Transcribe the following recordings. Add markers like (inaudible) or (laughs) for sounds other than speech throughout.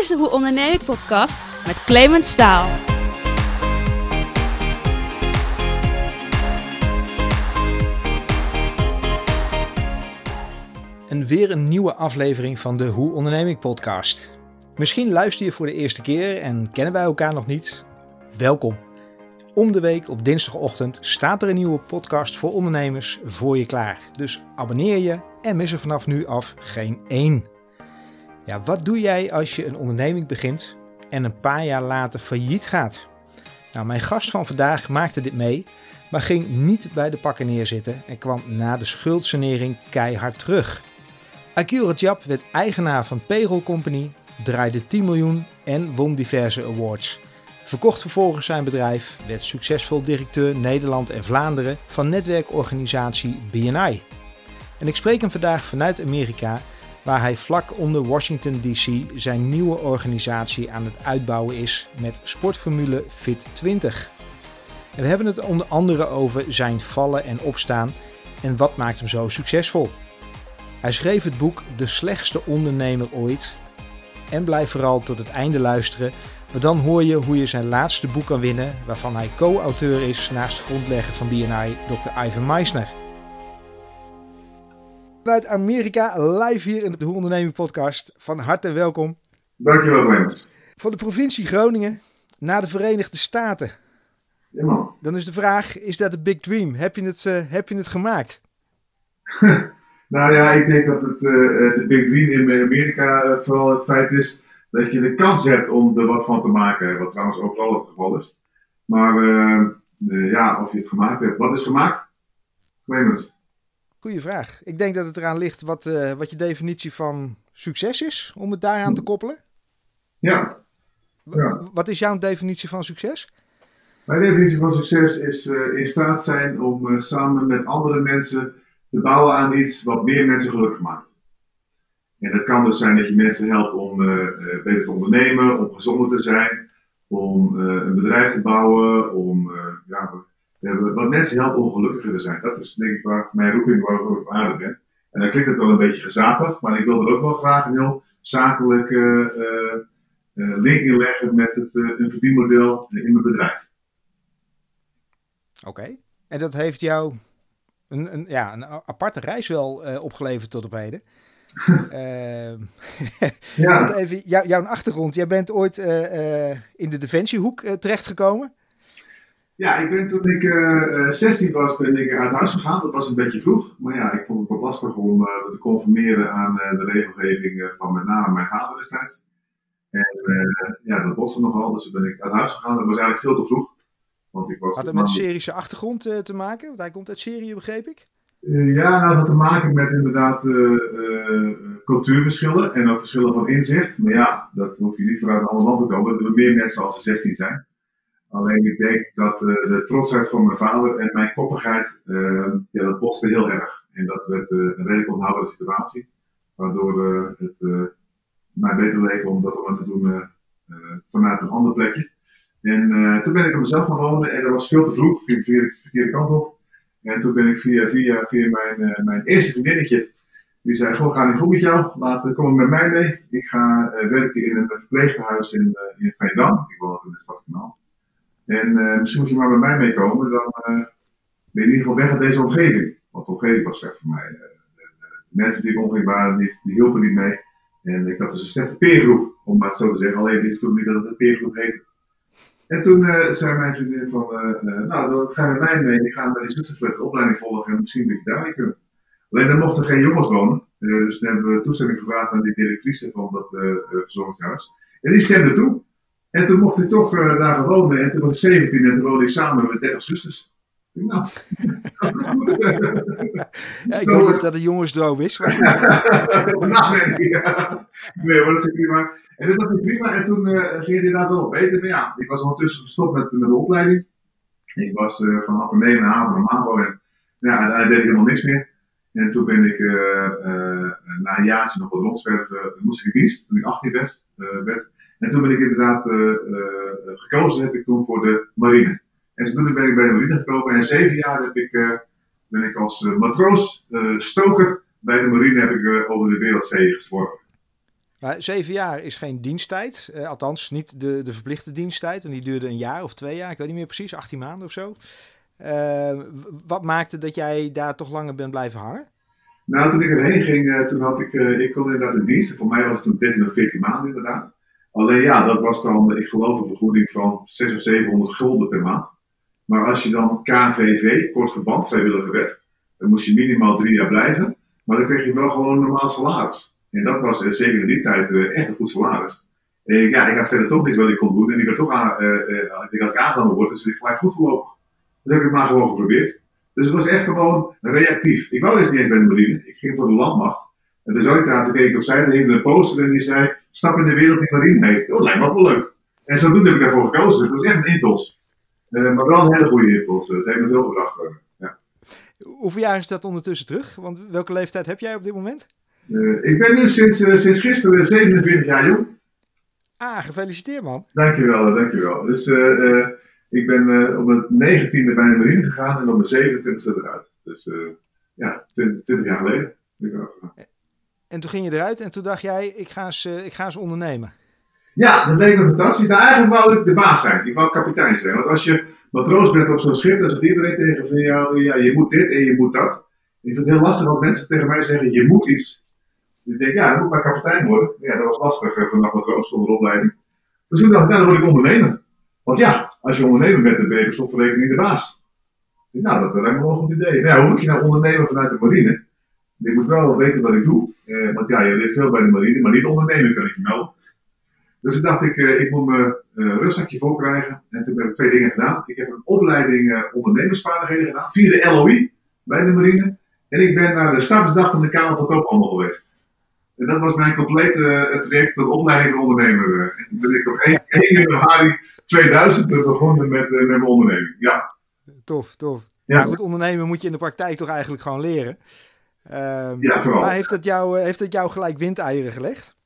is de Hoe Onderneem ik podcast met Clemens Staal. En weer een nieuwe aflevering van de Hoe Onderneem ik podcast. Misschien luister je voor de eerste keer en kennen wij elkaar nog niet. Welkom. Om de week op dinsdagochtend staat er een nieuwe podcast voor ondernemers voor je klaar. Dus abonneer je en mis er vanaf nu af geen één. Ja, wat doe jij als je een onderneming begint en een paar jaar later failliet gaat? Nou, mijn gast van vandaag maakte dit mee, maar ging niet bij de pakken neerzitten en kwam na de schuldsanering keihard terug. Akil Rajab werd eigenaar van Payroll Company, draaide 10 miljoen en won diverse awards. Verkocht vervolgens zijn bedrijf, werd succesvol directeur Nederland en Vlaanderen van netwerkorganisatie BNI. En ik spreek hem vandaag vanuit Amerika, waar hij vlak onder Washington DC zijn nieuwe organisatie aan het uitbouwen is met sportformule Fit 20. En we hebben het onder andere over zijn vallen en opstaan en wat maakt hem zo succesvol. Hij schreef het boek De slechtste ondernemer ooit. En blijf vooral tot het einde luisteren, want dan hoor je hoe je zijn laatste boek kan winnen, waarvan hij co-auteur is naast grondlegger van BNI, Dr. Ivan Meisner. Vanuit Amerika, live hier in de Hoe Onderneming podcast. Van harte welkom. Dankjewel, Clemens. Van de provincie Groningen naar de Verenigde Staten. Ja, man. Dan is de vraag, is dat een big dream? Heb je het, uh, heb je het gemaakt? (laughs) nou ja, ik denk dat het, uh, de big dream in Amerika uh, vooral het feit is dat je de kans hebt om er wat van te maken. Wat trouwens overal het geval is. Maar ja, of je het gemaakt hebt. Wat is gemaakt? Clemens. Goeie vraag. Ik denk dat het eraan ligt wat, uh, wat je definitie van succes is, om het daaraan te koppelen. Ja. ja. Wat is jouw definitie van succes? Mijn definitie van succes is uh, in staat zijn om uh, samen met andere mensen te bouwen aan iets wat meer mensen gelukkig maakt. En dat kan dus zijn dat je mensen helpt om beter te ondernemen, om gezonder te zijn, om een bedrijf te bouwen, om ja, wat mensen helpt om gelukkiger te zijn. Dat is denk ik waar mijn roeping waarvoor ik op aarde ben. En dan klinkt het wel een beetje gezapig, maar ik wil er ook wel graag een heel zakelijk uh, uh, link in leggen met het, uh, een verdienmodel in mijn bedrijf. Oké, okay. en dat heeft jou een, een, ja, een aparte reis wel opgeleverd tot op heden. (laughs) ja. (laughs) even jou, jouw achtergrond. Jij bent ooit in de defensiehoek terechtgekomen. Ja, ik ben toen ik uh, 16 was, ben ik uit huis gegaan. Dat was een beetje vroeg. Maar ja, ik vond het wat lastig om uh, te conformeren aan uh, de regelgeving van met name mijn vader destijds. En ja, dat botste nogal, dus toen ben ik uit huis gegaan. Dat was eigenlijk veel te vroeg. Want ik was Had het met Syrische achtergrond te maken? Want hij komt uit Syrië, begreep ik? ja, nou, dat had te maken met inderdaad cultuurverschillen en ook verschillen van inzicht. Maar ja, dat hoef je niet vanuit alle landen te komen. Er zijn meer mensen als er 16 zijn. Alleen ik denk dat uh, de trotsheid van mijn vader en mijn koppigheid, uh, ja, dat botste heel erg. En dat werd uh, een redelijk onhoudbare situatie. Waardoor het mij beter leek om dat om te doen vanuit een ander plekje. En toen ben ik op mezelf gaan wonen en dat was veel te vroeg. Ik ging de verkeerde kant op. En toen ben ik via, via, via mijn, mijn eerste vriendinnetje, die zei, goh, ga niet goed met jou, laat, kom met mij mee. Ik ga werken in een verpleeghuis in, in Veendam. Ik woon in de stad Kanaal. En uh, misschien moet je maar bij mij meekomen, dan uh, ben je in ieder geval weg uit deze omgeving. Want de omgeving was slecht voor mij. Uh, de, mensen die ik omging waren, die, hielpen niet mee. En ik had dus een slechte peergroep, om maar het zo te zeggen. Alleen wist toen niet dat het een peergroep heette. En toen zei mijn vriendin van, nou dan ga je met mij mee. Ik ga bij die zusterflat de opleiding volgen en misschien dat je daar niet kunt. Alleen dan mochten geen jongens wonen. dus dan hebben we toestemming gevraagd aan die directrice van dat verzorgingshuis. En die stemde toe. En toen mocht ik toch uh, daar wonen. En toen was ik 17 en toen woonde ik samen met 30 zusters. Nou, ja, ik weet niet dat het jongensdroom is. Maar... (laughs) nou, nee, ja. nee, maar dat is prima. En dus dat ging prima. En toen uh, ging het inderdaad wel beter. Maar ja, ik was ondertussen gestopt met, met de opleiding. Ik was uh, van ateneum naar Haven naar MAVO. En ja, daar deed ik helemaal niks meer. En toen ben ik na een jaartje nog wat rondzwerven, moest ik in dienst, toen ik 18 werd. werd. En toen ben ik inderdaad uh, uh, gekozen heb ik toen voor de marine. En toen ben ik bij de marine gekomen en zeven jaar heb ik, uh, ben ik als matroos, stoker bij de marine heb ik over de wereldzee gezworven. Maar zeven jaar is geen diensttijd. Uh, althans, niet de, de verplichte diensttijd. En die duurde een jaar of twee jaar. Ik weet niet meer precies, 18 maanden of zo. Uh, wat maakte dat jij daar toch langer bent blijven hangen? Nou, toen ik erheen ging, uh, toen had ik, ik kon inderdaad de dienst. Voor mij was het toen 13 of 14 maanden inderdaad. Alleen ja, dat was dan, ik geloof, een vergoeding van 600 of 700 gulden per maand. Maar als je dan KVV, kort verband, vrijwilliger werd, dan moest je minimaal drie jaar blijven. Maar dan kreeg je wel gewoon een normaal salaris. En dat was uh, zeker in die tijd uh, echt een goed salaris. En ja, ik had verder toch niets wat ik kon doen. En ik werd toch aan, uh, ik als ik aangenomen word, dus ik gelijk goed voorlopig. Dat heb ik maar gewoon geprobeerd. Dus het was echt gewoon reactief. Ik wou eerst niet eens bij de marine. Ik ging voor de landmacht. En de soldaten keek opzij, er hing een poster en die zei, stap in de wereld die marine heeft. Oh, lijkt me wel leuk. En zodoende heb ik daarvoor gekozen. Het was echt een impuls. Uh, maar wel een hele goede impuls. Het heeft me veel gebracht. ja. Hoeveel jaar is dat ondertussen terug? Want welke leeftijd heb jij op dit moment? Uh, ik ben nu sinds, uh, sinds gisteren 47 jaar jong. Ah, gefeliciteerd man. Dankjewel, dankjewel. Dus ik ben op mijn 19e bij de marine gegaan en op mijn 27e eruit. Dus ja, 20, 20 jaar geleden. En toen ging je eruit en toen dacht jij, ik ga eens, ik ga eens ondernemen. Ja, dat leek me fantastisch. Nou, eigenlijk wou ik de baas zijn. Ik wou kapitein zijn. Want als je matroos bent op zo'n schip, dan zegt iedereen tegen van jou, ja, je moet dit en je moet dat. Ik vind het heel lastig dat mensen tegen mij zeggen, je moet iets. Ik denk, ja, dan moet maar kapitein worden. Ja, dat was lastig uh, vanaf matroos zonder opleiding. Dus toen dacht ik, nou, dan word ik ondernemer. Want ja, als je ondernemer bent, dan ben je slotverrekening de baas. Nou, dat lijkt me wel een goed idee. Nou, hoe moet je nou ondernemen vanuit de marine? Ik moet wel weten wat ik doe. Eh, want ja, je leeft veel bij de marine, maar niet ondernemen kan ik je melden. Dus toen dacht ik, uh, ik moet mijn uh, rustzakje vol krijgen. En toen heb ik twee dingen gedaan. Ik heb een opleiding uh, ondernemersvaardigheden gedaan, via de LOI bij de marine. En ik ben naar de startersdag van de Kamer van Koophandel geweest. En dat was mijn complete traject tot opleiding van ondernemer. En toen ben ik op 1, 1 januari 2000 begonnen met, met mijn onderneming. Ja. Tof, tof. Ja. Maar goed, ondernemen moet je in de praktijk toch eigenlijk gewoon leren. Um, ja, vooral. Maar heeft het jou, heeft het jou gelijk windeieren gelegd?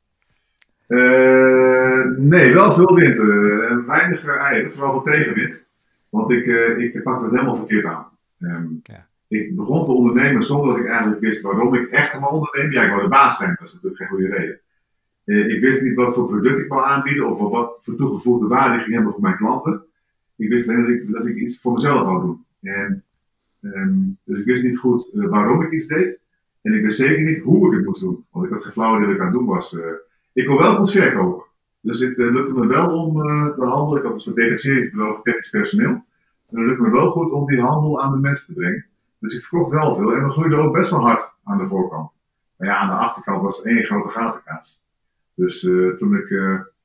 Uh, nee, wel veel wind. Uh, weinig eieren, vooral voor tegenwind. Want ik, uh, ik pakte het helemaal verkeerd aan. Um, ja. Ik begon te ondernemen zonder dat ik eigenlijk wist waarom ik echt ga ondernemen. Ja, ik wou de baas zijn, dat is natuurlijk geen goede reden. ik wist niet wat voor product ik wou aanbieden of wat voor toegevoegde waarde ik ging hebben voor mijn klanten. Ik wist alleen dat ik, dat ik iets voor mezelf wou doen. En, um, dus ik wist niet goed waarom ik iets deed. En ik wist zeker niet hoe ik het moest doen. Want ik had geen flauw idee wat ik aan het doen was. Ik kon wel goed verkopen. Dus het uh, lukte me wel om uh, de handel, ik had een soort technisch personeel. En het lukte me wel goed om die handel aan de mensen te brengen. Dus ik verkocht wel veel en we groeiden ook best wel hard aan de voorkant. Maar ja, aan de achterkant was één grote gatenkaas. Dus uh, toen ik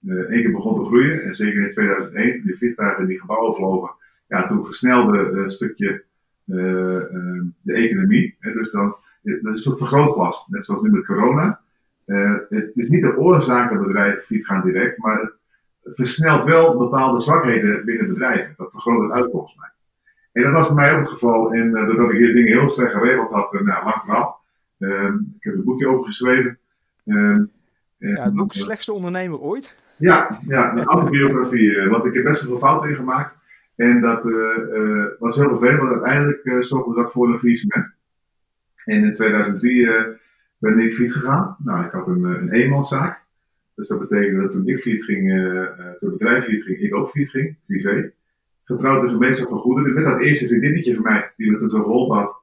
één keer begon te groeien, en zeker in 2001, toen die vliegtuigen die gebouwen vlogen, ja, toen versnelde een stukje de economie. Hè, dus dan, dat is een soort vergrootglas, net zoals nu met corona. Uh, het is niet de oorzaak dat bedrijven failliet gaan direct, maar het versnelt wel bepaalde zwakheden binnen bedrijven. Dat vergroot het uit volgens mij. En dat was bij mij ook het geval. En uh, doordat ik hier dingen heel slecht geregeld had, uh, nou, lang verhaal. Ehm, ik heb een boekje over geschreven. Ehm, ja, het boek Slechtste Ondernemer Ooit. Ja, ja een autobiografie. want ik heb best veel fouten in gemaakt. En dat was heel vervelend, want uiteindelijk zorgde dat voor een faillissement. En in 2003 ben ik fiets gegaan. Nou, ik had een, eh, een eenmanszaak. Dus dat betekende dat toen ik fiets ging, uh, toen het bedrijf fiets ging, ik ook fiets ging, privé. Getrouwd de gemeenschap van goederen, met dat eerste vriendinnetje van mij, die me toen zo geholpen had.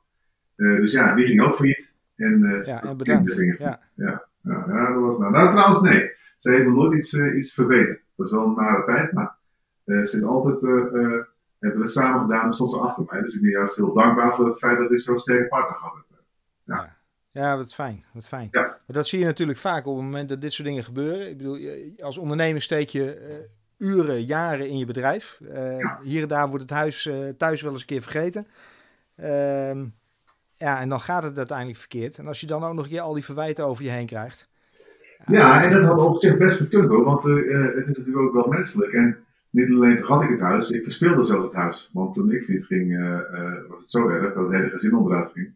Uh, dus ja, die ging ook failliet. En, ja, en bedankt. Ja. Ja, ja, ja, dat was nou. Nou, trouwens, nee. Ze heeft nog nooit iets, iets verbeterd. Dat is wel een nare tijd, maar ze altijd, hebben we samen gedaan en stond ze achter mij. Dus ik ben juist heel dankbaar voor het feit dat ik zo'n sterke partner had. Ja. Ja, wat fijn. Wat fijn. Ja. Maar dat zie je natuurlijk vaak op het moment dat dit soort dingen gebeuren. Ik bedoel, als ondernemer steek je uh, uren, jaren in je bedrijf. Uh, ja. Hier en daar wordt het huis uh, thuis wel eens een keer vergeten. Ehm, ja, en dan gaat het uiteindelijk verkeerd. En als je dan ook nog een keer al die verwijten over je heen krijgt. Ja, en dat had op zich best gekund hoor. Want het is natuurlijk ook wel menselijk. En niet alleen vergat ik het huis, ik verspeelde zelfs het huis. Want toen ik fiets ging, was het zo erg dat het hele gezin onderuit ging.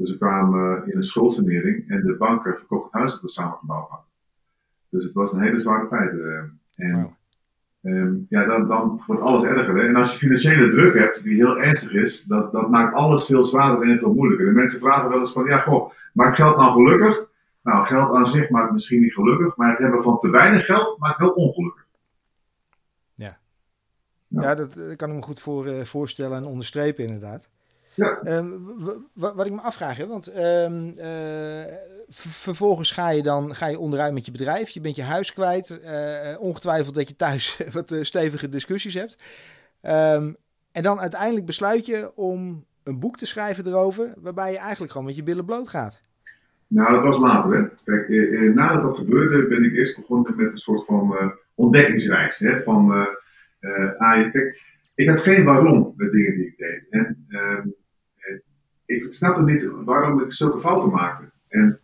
Dus we kwamen in een schuldsanering en de banken verkochten het huis dat we samen gebouwd hadden. Dus het was een hele zware tijd. Eh. en um, ja, dan, dan, wordt alles erger. Hè? En als je financiële druk hebt, die heel ernstig is, dat, dat maakt alles veel zwaarder en veel moeilijker. De mensen vragen wel eens van, ja goh, maakt geld nou gelukkig? Nou, geld aan zich maakt misschien niet gelukkig, maar het hebben van te weinig geld maakt wel ongelukkig. Ja, Ja. ja dat kan ik me goed voor, eh, voorstellen en onderstrepen inderdaad. Ja. Ehm, wat ik me afvraag, hè, want ehm, eh, vervolgens ga je dan ga je onderuit met je bedrijf, je bent je huis kwijt, eh, ongetwijfeld dat je thuis (laughs) wat eh, stevige discussies hebt. Ehm, en dan uiteindelijk besluit je om een boek te schrijven erover, waarbij je eigenlijk gewoon met je billen bloot gaat. Nou, dat was later. Hè. Kijk, eh, nadat dat gebeurde, ben ik eerst begonnen met een soort van eh, ontdekkingsreis. Hè, van, ah, kijk, ik had geen waarom met dingen die ik deed. En ik snapte niet waarom ik zulke fouten maakte. En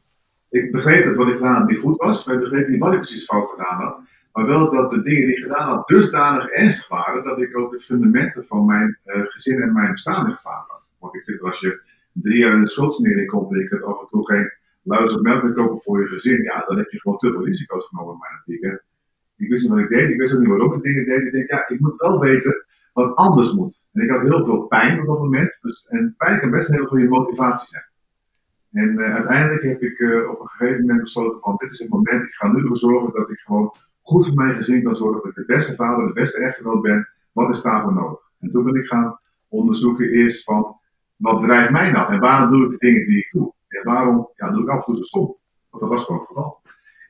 ik begreep dat wat ik gedaan had niet goed was, maar ik begreep niet wat ik precies fout gedaan had. Maar wel dat de dingen die ik gedaan had dusdanig ernstig waren, dat ik ook de fundamenten van mijn eh, gezin en mijn bestaan in gevaar had. Want ik vind, als je drie jaar in de schuldsanering komt en je kunt af en toe geen luister melk meer kopen voor je gezin, ja, dan heb je gewoon te veel risico's genomen mijn optiek. Ik wist niet wat ik deed, ik wist ook niet waarom ik dingen deed. Ik denk, ja, ik moet wel weten wat anders moet. En ik had heel veel pijn op dat moment. Dus, en pijn kan best een hele goede motivatie zijn. En eh, uiteindelijk heb ik eh, op een gegeven moment besloten van, dit is het moment, ik ga nu ervoor zorgen dat ik gewoon goed voor mijn gezin kan zorgen, dat ik de beste vader, de beste echtgenoot ben. Wat is daarvoor nodig? En toen ben ik gaan onderzoeken eerst van, wat drijft mij nou? En waarom doe ik de dingen die ik doe? En waarom ja, doe ik af en toe zo stom? Want dat was gewoon het geval.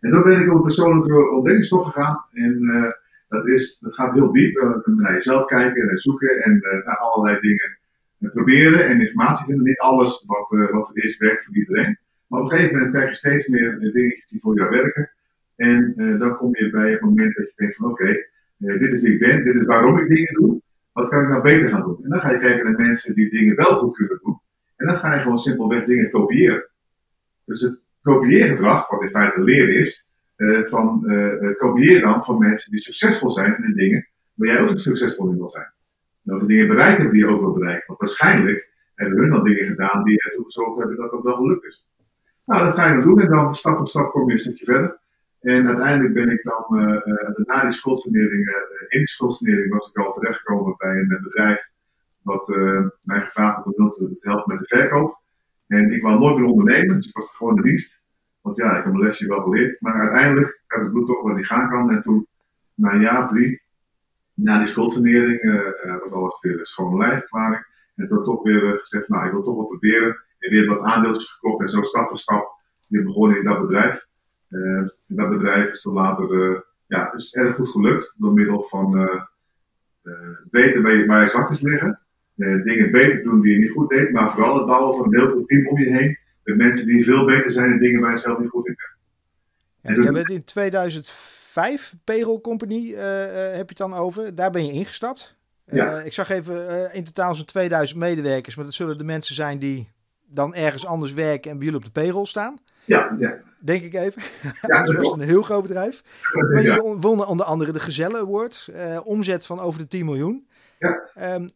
En dan ben ik op een persoonlijke ontdekkingstocht gegaan. En eh, dat, is, dat gaat heel diep. Uh, naar jezelf kijken en zoeken en uh, naar allerlei dingen uh, proberen en informatie vinden. Niet alles wat, uh, wat er is werkt voor iedereen. Maar op een gegeven moment krijg je steeds meer dingetjes die voor jou werken. En dan kom je bij het moment dat je denkt van oké, dit is wie ik ben, dit is waarom ik dingen doe. Wat kan ik nou beter gaan doen? En dan ga je kijken naar mensen die dingen wel goed kunnen doen. En dan ga je gewoon simpelweg dingen kopiëren. Dus het kopieergedrag, wat in feite leren is, uh, van uh, kopieer dan van mensen die succesvol zijn in de dingen waar jij ook succesvol in wil zijn. En of de dingen bereikt hebben die je ook wil bereiken. Want waarschijnlijk hebben hun dan dingen gedaan die ertoe gezorgd hebben dat dat wel gelukt is. Nou, dat ga je dan doen en dan stap voor stap kom je een stukje verder. En uiteindelijk ben ik dan, na die schoolsanering, in die schoolsanering was ik al terechtgekomen bij een bedrijf wat mij gevraagd had om te helpen met de verkoop. En ik wou nooit meer ondernemen, dus ik was gewoon de dienst. Want ja, ik heb mijn lesje wel geleerd. Maar uiteindelijk had het bloed toch waar die gaan kan. En toen, na een jaar drie, na die schoolsanering, uh, was alles weer een schone lijfverklaring. En toen toch weer uh, gezegd, nou, ik wil toch wel proberen. En weer wat aandeeltjes gekocht en zo stap voor stap weer begonnen in dat bedrijf. Uh, dat bedrijf is toen later, ja, is erg goed gelukt. Door middel van weten waar je, waar zwaktes liggen. dingen beter doen die je niet goed deed. Maar vooral het bouwen van een heel goed team om je heen met mensen die veel beter zijn in dingen waar je zelf niet goed in bent. Ja, jij bent in 2005, Payroll Company uh, heb je het dan over. Daar ben je ingestapt. Ja. Uh, ik zag even in totaal zo'n 2000 medewerkers. Maar dat zullen de mensen zijn die dan ergens anders werken en bij jullie op de payroll staan. Ja, ja. Denk ik even. Ja, dat (laughs) was een heel groot bedrijf. Maar jullie wonnen onder andere de Gezellen Award. omzet van over de 10 miljoen. Ja. Um,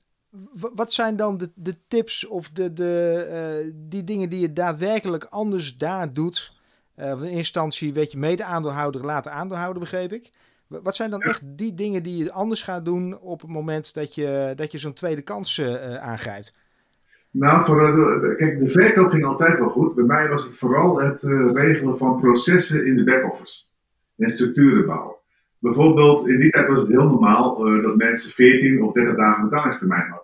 wat zijn dan de, de tips of de, de, uh, die dingen die je daadwerkelijk anders daar doet? Uh, want in instantie werd je mede-aandeelhouder, later aandeelhouder, begreep ik. Wat zijn dan echt die dingen die je anders gaat doen op het moment dat je, dat je zo'n tweede kans uh, aangrijpt? Nou, voor, de, kijk, de verkoop ging altijd wel goed. Bij mij was het vooral het regelen van processen in de back-office. En structuren bouwen. Bijvoorbeeld, in die tijd was het heel normaal dat mensen 14 of 30 dagen betalingstermijn hadden.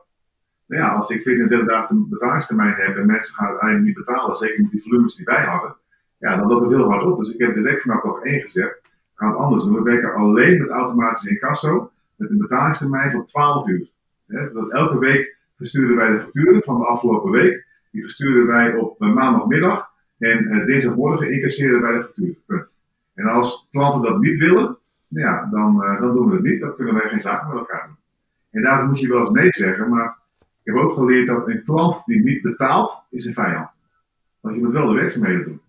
Nou ja, als ik 14 of 30 dagen betalingstermijn heb en mensen gaan uiteindelijk niet betalen, zeker met die volumes die wij hadden, ja, dan loopt het heel hard op. Dus ik heb direct vanaf dag 1 gezegd, gaan het anders doen. We werken alleen met automatisch incasso, met een betalingstermijn van 12 uur. Dat elke week versturen wij de facturen van de afgelopen week. Die versturen wij op maandagmiddag en uh, dinsdagmorgen incasseren wij de facturen. Punt. En als klanten dat niet willen, ja, dan, uh, dan doen we het niet. Dan kunnen wij geen zaken met elkaar doen. En daarom moet je wel eens nee zeggen, maar ik heb ook geleerd dat een klant die niet betaalt, is een vijand. Want je moet wel de werkzaamheden doen.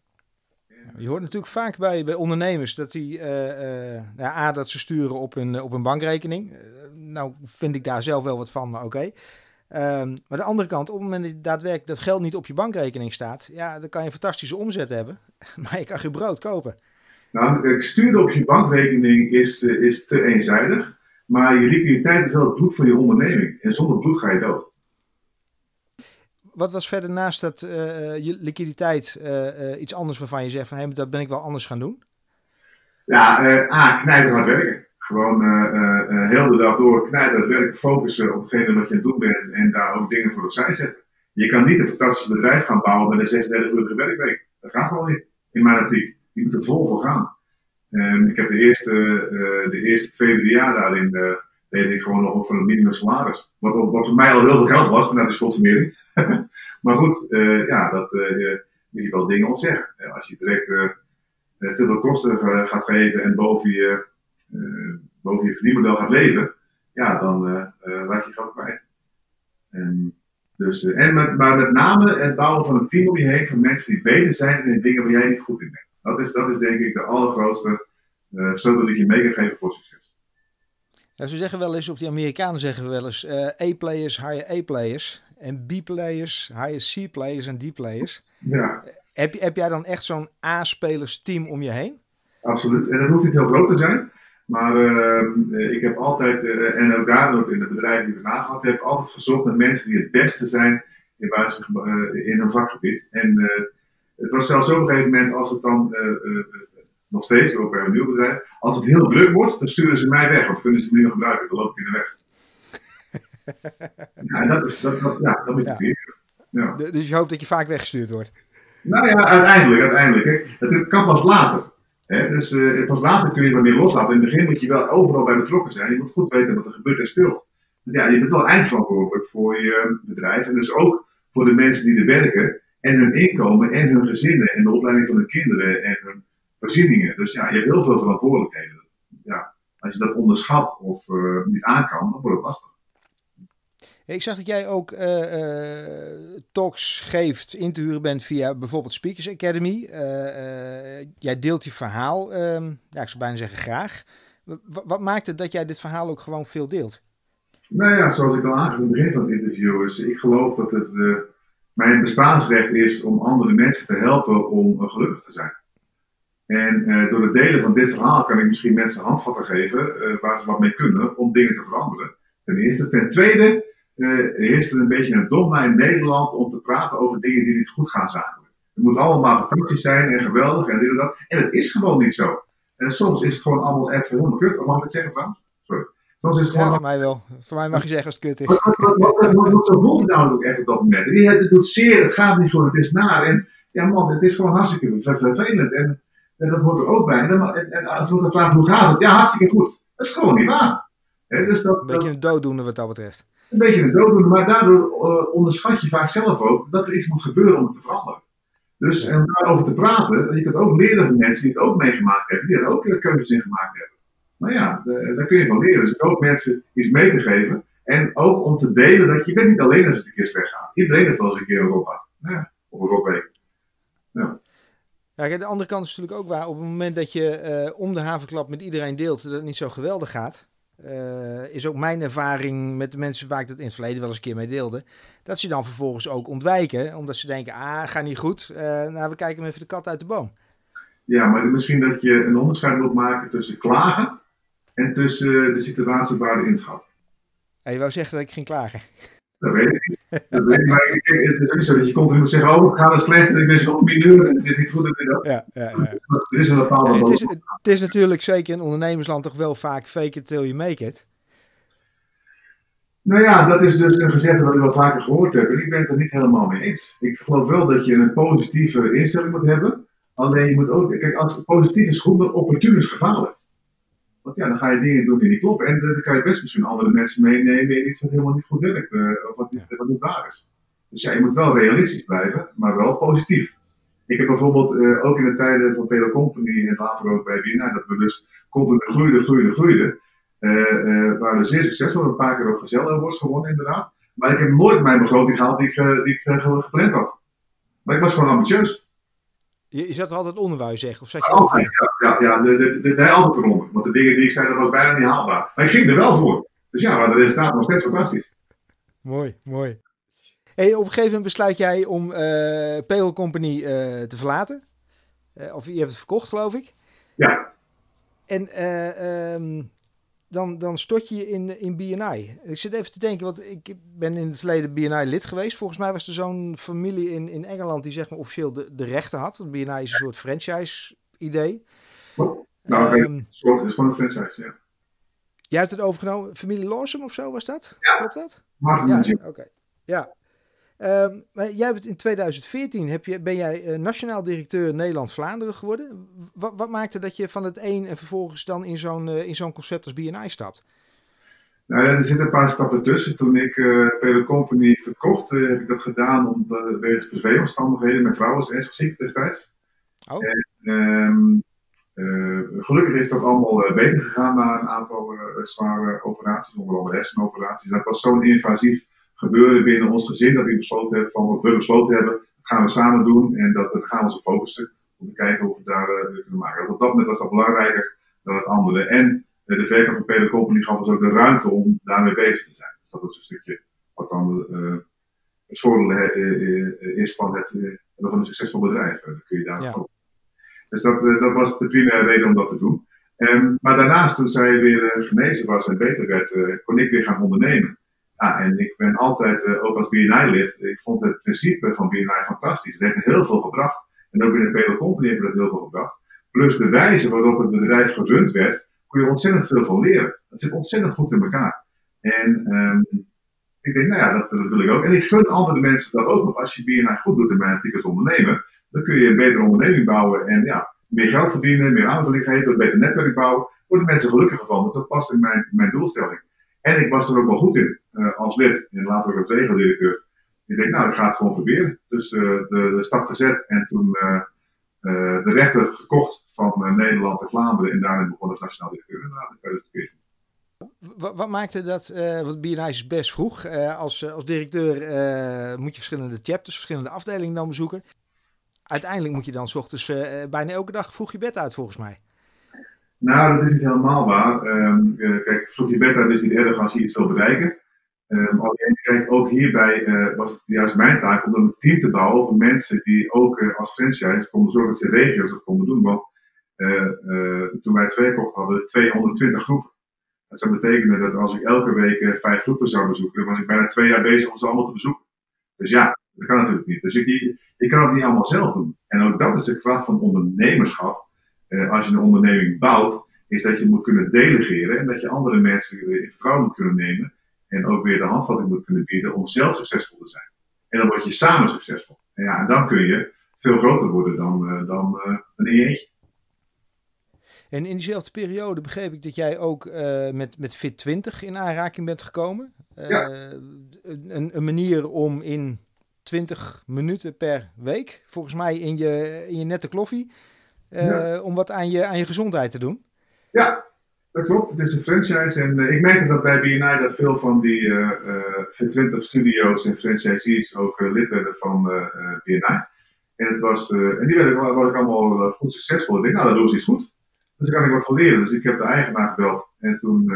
Je hoort natuurlijk vaak bij, bij ondernemers dat die, uh, uh, ja, A, dat ze sturen op een, op een bankrekening. Uh, nou vind ik daar zelf wel wat van, maar oké. Okay. Um, maar de andere kant, op het moment dat daadwerkelijk dat geld niet op je bankrekening staat, ja, dan kan je een fantastische omzet hebben, (laughs) maar je kan geen brood kopen. Nou, sturen op je bankrekening is, is te eenzijdig. Maar je liquiditeit is wel het bloed van je onderneming. En zonder bloed ga je dood. Wat was verder naast dat je liquiditeit iets anders waarvan je zegt van hey, dat ben ik wel anders gaan doen? Ja, A, knijterhard werken. Gewoon heel de dag door knijterhard werken, focussen op hetgene wat je aan het doen bent en daar ook dingen voor opzij zetten. Je kan niet een fantastisch bedrijf gaan bouwen met een 36 uurige werkweek. Dat gaat gewoon niet, in mijn optiek. Je moet er vol voor gaan. En ik heb de eerste, uh, de eerste twee, drie jaar daarin uh, deed ik gewoon nog voor een minimum salaris. Wat, wat voor mij al heel veel geld was, naar de schotsmering. (laughs) maar goed, uh, ja, dat moet je wel dingen ontzeggen. Als je direct te veel kosten gaat geven en boven je, boven je verdienmodel gaat leven, ja, dan raak je geld kwijt. En dus, eh, en met, maar met name het bouwen van een team om je heen van mensen die beter zijn in dingen waar jij niet goed in bent. Dat is, dat is denk ik de allergrootste uh, sleutel die je mee kan geven voor succes. Ja, ze zeggen wel eens, of die Amerikanen zeggen wel eens, uh, A-players hire A-players. En B-players hire C-players en D-players. Ja. Heb, heb jij dan echt zo'n A-spelers team om je heen? Absoluut. En dat hoeft niet heel groot te zijn. Maar uh, ik heb altijd, uh, en ook daar ook in de bedrijven die ik erna gehad heb, altijd gezocht naar mensen die het beste zijn in, uh, in hun vakgebied. En het was zelfs op een gegeven moment, als het dan, nog steeds, ook bij een nieuw bedrijf, als het heel druk wordt, dan sturen ze mij weg, want kunnen ze het niet meer gebruiken, dan loop ik in de weg. (laughs) ja, en dat is, dat, dat, ja, dat moet je ja. ja. Dus je hoopt dat je vaak weggestuurd wordt? Nou ja, uiteindelijk, uiteindelijk. Het kan pas later dus uh, pas later kun je wat meer loslaten. In het begin moet je wel overal bij betrokken zijn. Je moet goed weten wat er gebeurt en speelt. Ja, je bent wel eindverantwoordelijk voor je bedrijf. En dus ook voor de mensen die er werken. En hun inkomen en hun gezinnen. En de opleiding van hun kinderen en hun voorzieningen. Dus ja, je hebt heel veel verantwoordelijkheden. Ja, als je dat onderschat of uh, niet aan kan, dan wordt het lastig. Ik zag dat jij ook uh, uh, talks geeft, in te huren bent via bijvoorbeeld Speakers Academy. Jij deelt je verhaal, ehm, ja, ik zou bijna zeggen graag. wat maakt het dat jij dit verhaal ook gewoon veel deelt? Nou ja, zoals ik al aangaf in het begin van het interview, is ik geloof dat het mijn bestaansrecht is om andere mensen te helpen om gelukkig te zijn. En door het delen van dit verhaal kan ik misschien mensen handvatten geven waar ze wat mee kunnen om dingen te veranderen. Ten eerste. Ten tweede uh, heerst er een beetje een dogma in Nederland om te praten over dingen die niet goed gaan zakelijk. Het moet allemaal fantastisch zijn en geweldig en dit en dat. En het is gewoon niet zo. En soms is het gewoon allemaal even helemaal kut. Of mag ik het zeggen trouwens? Sorry. Soms is het gewoon... Ja, voor mij wel. Voor mij mag je zeggen als het kut is. Wat zo voelt het nou ook echt op dat moment. Het doet zeer, het gaat niet goed, het is naar. En ja man, het is gewoon hartstikke vervelend. En, en dat hoort er ook bij. En, en, en als we dan vragen hoe gaat het? Ja, hartstikke goed. Dat is gewoon niet waar. dus dat, een beetje een dooddoener wat dat betreft een beetje een dooddoener, maar daardoor uh, onderschat je vaak zelf ook dat er iets moet gebeuren om het te veranderen. Dus en om daarover te praten, je kunt ook leren van mensen die het ook meegemaakt hebben, die er ook uh, keuzes in gemaakt hebben. Nou ja, de, daar kun je van leren. Dus ook mensen iets mee te geven. En ook om te delen dat je bent niet alleen als het een keer slecht gaat. Iedereen heeft wel eens een keer een ja, of een rotweek. Ja. Ja, de andere kant is natuurlijk ook waar. Op het moment dat je uh, om de havenklap met iedereen deelt dat het niet zo geweldig gaat, uh, is ook mijn ervaring met de mensen waar ik dat in het verleden wel eens een keer mee deelde. Dat ze dan vervolgens ook ontwijken, omdat ze denken, ah, gaat niet goed. Uh, nou, we kijken even de kat uit de boom. Ja, maar misschien dat je een onderscheid moet maken tussen klagen en tussen de situatie waar de inschat. Ja, je wou zeggen dat ik ging klagen. Dat weet ik maar het is niet zo dat je continu moet zeggen, oh, het gaat het slecht en ik ben zo'n mineur en het is niet goed. En dat. Ja, ja, ja. Er is een bepaalde... het, is, het is natuurlijk zeker in ondernemersland toch wel vaak fake it till you make it. Nou ja, dat is dus een gezegde wat ik wel vaker gehoord heb. En ik ben het er niet helemaal mee eens. Ik geloof wel dat je een positieve instelling moet hebben. Alleen je moet ook, kijk, als het positief is goed, dan opportun is gevaarlijk. Want ja, dan ga je dingen doen die niet kloppen. En dan kan je best misschien andere mensen meenemen in iets wat helemaal niet goed werkt. Uh, of wat niet, wat niet waar is. Dus ja, je moet wel realistisch blijven, maar wel positief. Ik heb bijvoorbeeld uh, ook in de tijden van Pedro Company en later ook bij BNR, dat we dus continu groeiden, groeiden, groeiden. Uh, waren we zeer succesvol. Een paar keer ook Gezel Awards gewonnen, inderdaad. Maar ik heb nooit mijn begroting gehaald die ik, die ik gepland had. Maar ik was gewoon ambitieus. Je, je zat er altijd onder, wou je zeggen? Of zat je oh, ja, ja, ja, de, de, de, altijd eronder. Want de dingen die ik zei, dat was bijna niet haalbaar. Maar ik ging er wel voor. Dus ja, maar de resultaat was steeds fantastisch. Mooi, mooi. Hey, op een gegeven moment besluit jij om uh, Payroll Company uh, te verlaten. Uh, of je hebt het verkocht, geloof ik. Ja. En um, dan, dan stort je je in, in BNI. Ik zit even te denken, want ik ben in het verleden BNI lid geweest. Volgens mij was er zo'n familie in, in Engeland die zeg maar officieel de, de rechten had. Want BNI is een soort franchise-idee. Nou, um, soort is gewoon een franchise, ja. Jij hebt het overgenomen, familie Lawson of zo was dat? Ja. Klopt dat? Martin ja, oké. Ja. Um, maar jij bent in 2014 heb je, ben jij uh, nationaal directeur Nederland-Vlaanderen geworden. Wat, wat, maakte dat je van het een en vervolgens dan in zo'n uh, in zo'n concept als BNI stapt? Nou er zitten een paar stappen tussen. Toen ik uh, Company verkocht, heb ik dat gedaan omdat wegens privéomstandigheden. Mijn vrouw was ernstig ziek destijds. Oh. En, um, gelukkig is dat allemaal beter gegaan na een aantal zware operaties, onder andere hersenoperaties. Dat was zo'n invasief gebeuren binnen ons gezin dat ik besloten hebben van wat we besloten hebben, dat gaan we samen doen en dat, dat gaan we ons focussen om te kijken hoe we daar uh, kunnen maken. Op dat moment was dat belangrijker dan het andere. En uh, de verkoop van Pele Company gaf ons ook de ruimte om daarmee bezig te zijn. Dus dat was een stukje wat dan uh, het voordeel is van het van een succesvol bedrijf. Dan kun je daar ja. Dus dat, dat was de primaire reden om dat te doen. Um, maar daarnaast, toen zij weer genezen was en beter werd, kon ik weer gaan ondernemen. Ja, en ik ben altijd, uh, ook als BNI-lid, ik vond het principe van BNI fantastisch. Het heeft heel veel gebracht. En ook binnen Pelo Company heeft het heel veel gebracht. Plus de wijze waarop het bedrijf gerund werd, kon je ontzettend veel van leren. Het zit ontzettend goed in elkaar. En um, ik denk, nou ja, dat, dat, wil ik ook. En ik gun andere mensen dat ook. Want als je BNI goed doet in mijn als ondernemer, dan kun je een betere onderneming bouwen. En ja, meer geld verdienen, meer aanvulling geven, een beter netwerk bouwen. Worden mensen gelukkiger van. Dus dat past in mijn, mijn doelstelling. En ik was er ook wel goed in uh, als lid en later ook als regeldirecteur. Ik denk, nou, ik ga het gewoon proberen. Dus uh, de, de, stap gezet en toen uh, de rechten gekocht van Nederland en Vlaanderen. En daarin begonnen als nationaal directeur inderdaad in 2014. Wat, wat maakte dat, uh, want BNI is best vroeg, als, als directeur moet je verschillende chapters, verschillende afdelingen dan bezoeken. Uiteindelijk moet je dan s ochtends bijna elke dag vroeg je bed uit volgens mij. Nou, dat is niet helemaal waar. Um, kijk, vroeg je bed uit is niet erg als je iets wil bereiken. Um, alleen, kijk, ook hierbij uh, was het juist mijn taak om een team te bouwen van mensen die ook uh, als franchise konden zorgen dat ze regio's dat konden doen. Want uh, toen wij het verkocht hadden, 220 groepen. Dat zou betekenen dat als ik elke week vijf groepen zou bezoeken, dan was ik bijna twee jaar bezig om ze allemaal te bezoeken. Dus ja, dat kan natuurlijk niet. Dus ik, ik kan het niet allemaal zelf doen. En ook dat is de kracht van ondernemerschap. Als je een onderneming bouwt, is dat je moet kunnen delegeren en dat je andere mensen in vertrouwen moet kunnen nemen. En ook weer de handvatting moet kunnen bieden om zelf succesvol te zijn. En dan word je samen succesvol. En, ja, en dan kun je veel groter worden dan, uh, dan uh, een eentje. En in diezelfde periode begreep ik dat jij ook uh, met, met Fit20 in aanraking bent gekomen. Ja. Een, een, manier om in 20 minuten per week, volgens mij in je, in je nette kloffie, ja. om wat aan je, aan je gezondheid te doen. Ja, dat klopt. Het is een franchise. En uh, ik merkte dat bij BNI dat veel van die uh, uh, 20 studio's en franchisees ook lid werden van BNI. En, het was, en die werden was ik allemaal goed succesvol. Ik dacht, nou, dat doen ze iets goed. Dus daar kan ik wat van leren. Dus ik heb de eigenaar gebeld. En toen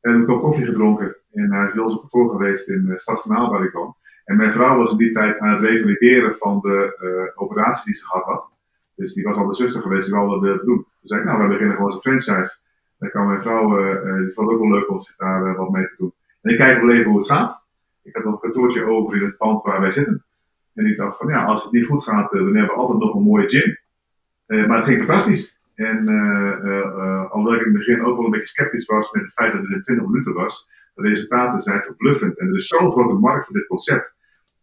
heb ik ook koffie gedronken. En hij is bij ons op kantoor geweest in de stad van waar ik kwam. En mijn vrouw was in die tijd aan het revalideren van de operatie die ze gehad had. Dus die was al de zuster geweest die wilde doen. Toen zei ik, nou, we beginnen gewoon als franchise. Dan kan mijn vrouw, uh, die vond het ook wel leuk om zich daar uh, wat mee te doen. En ik kijk wel even hoe het gaat. Ik heb nog een kantoortje over in het pand waar wij zitten. En ik dacht van, ja, als het niet goed gaat, dan hebben we altijd nog een mooie gym. maar het ging fantastisch. En alhoewel ik in het begin ook wel een beetje sceptisch was met het feit dat het in 20 minuten was, de resultaten zijn verbluffend. En er is zo'n grote markt voor dit concept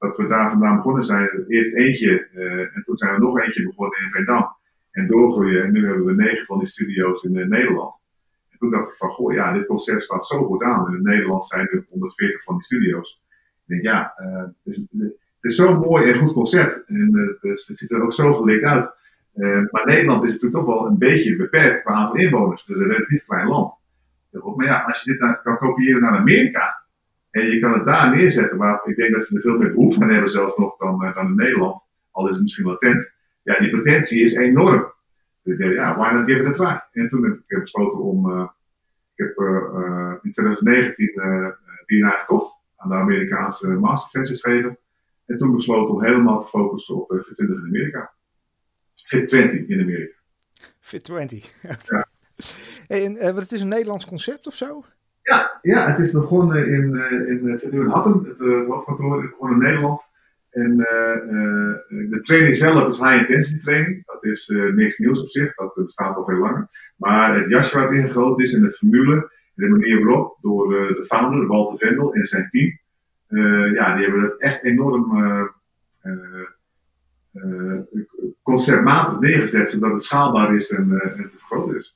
dat we daar vandaan begonnen zijn. Eerst eentje uh, en toen zijn we nog eentje begonnen in Veendam. En doorgroeien. En nu hebben we negen van die studio's in uh, Nederland. En toen dacht ik van, goh, ja, dit concept staat zo goed aan. In Nederland zijn er 140 van die studio's. Ik denk, ja, uh, het, is, het is zo'n mooi en goed concept. En dus het ziet er ook zo gelikt uit. maar Nederland is natuurlijk toch wel een beetje beperkt qua aantal inwoners. Het is een relatief klein land. Maar ja, als je dit naar, kan kopiëren naar Amerika, en je kan het daar neerzetten, maar ik denk dat ze er veel meer behoefte aan hebben zelfs nog dan, uh, dan in Nederland. Al is het misschien latent. Ja, die potentie is enorm. Dus ik dacht, ja, why not give it a try? En toen heb ik besloten om, uh, ik heb uh, in 2019 BNI verkocht aan de Amerikaanse masterfranchise En toen besloten om helemaal te focussen op Fit 20 in Amerika. Fit 20 in Amerika. Fit 20. ja. (laughs) En, uh, het is een Nederlands concept of zo? Ja, ja het is begonnen in, uh, in, het in Hattem, het uh, hoofdkantoor, begonnen in Nederland. En de training zelf is high intensity training. Dat is niks nieuws op zich, dat bestaat al veel langer. Maar het jasje waar het in gegoten is en de formule, de manier waarop, door de founder, Walter Vendel en zijn team, ja, die hebben het echt enorm conceptmatig neergezet, zodat het schaalbaar is en, en te vergroten is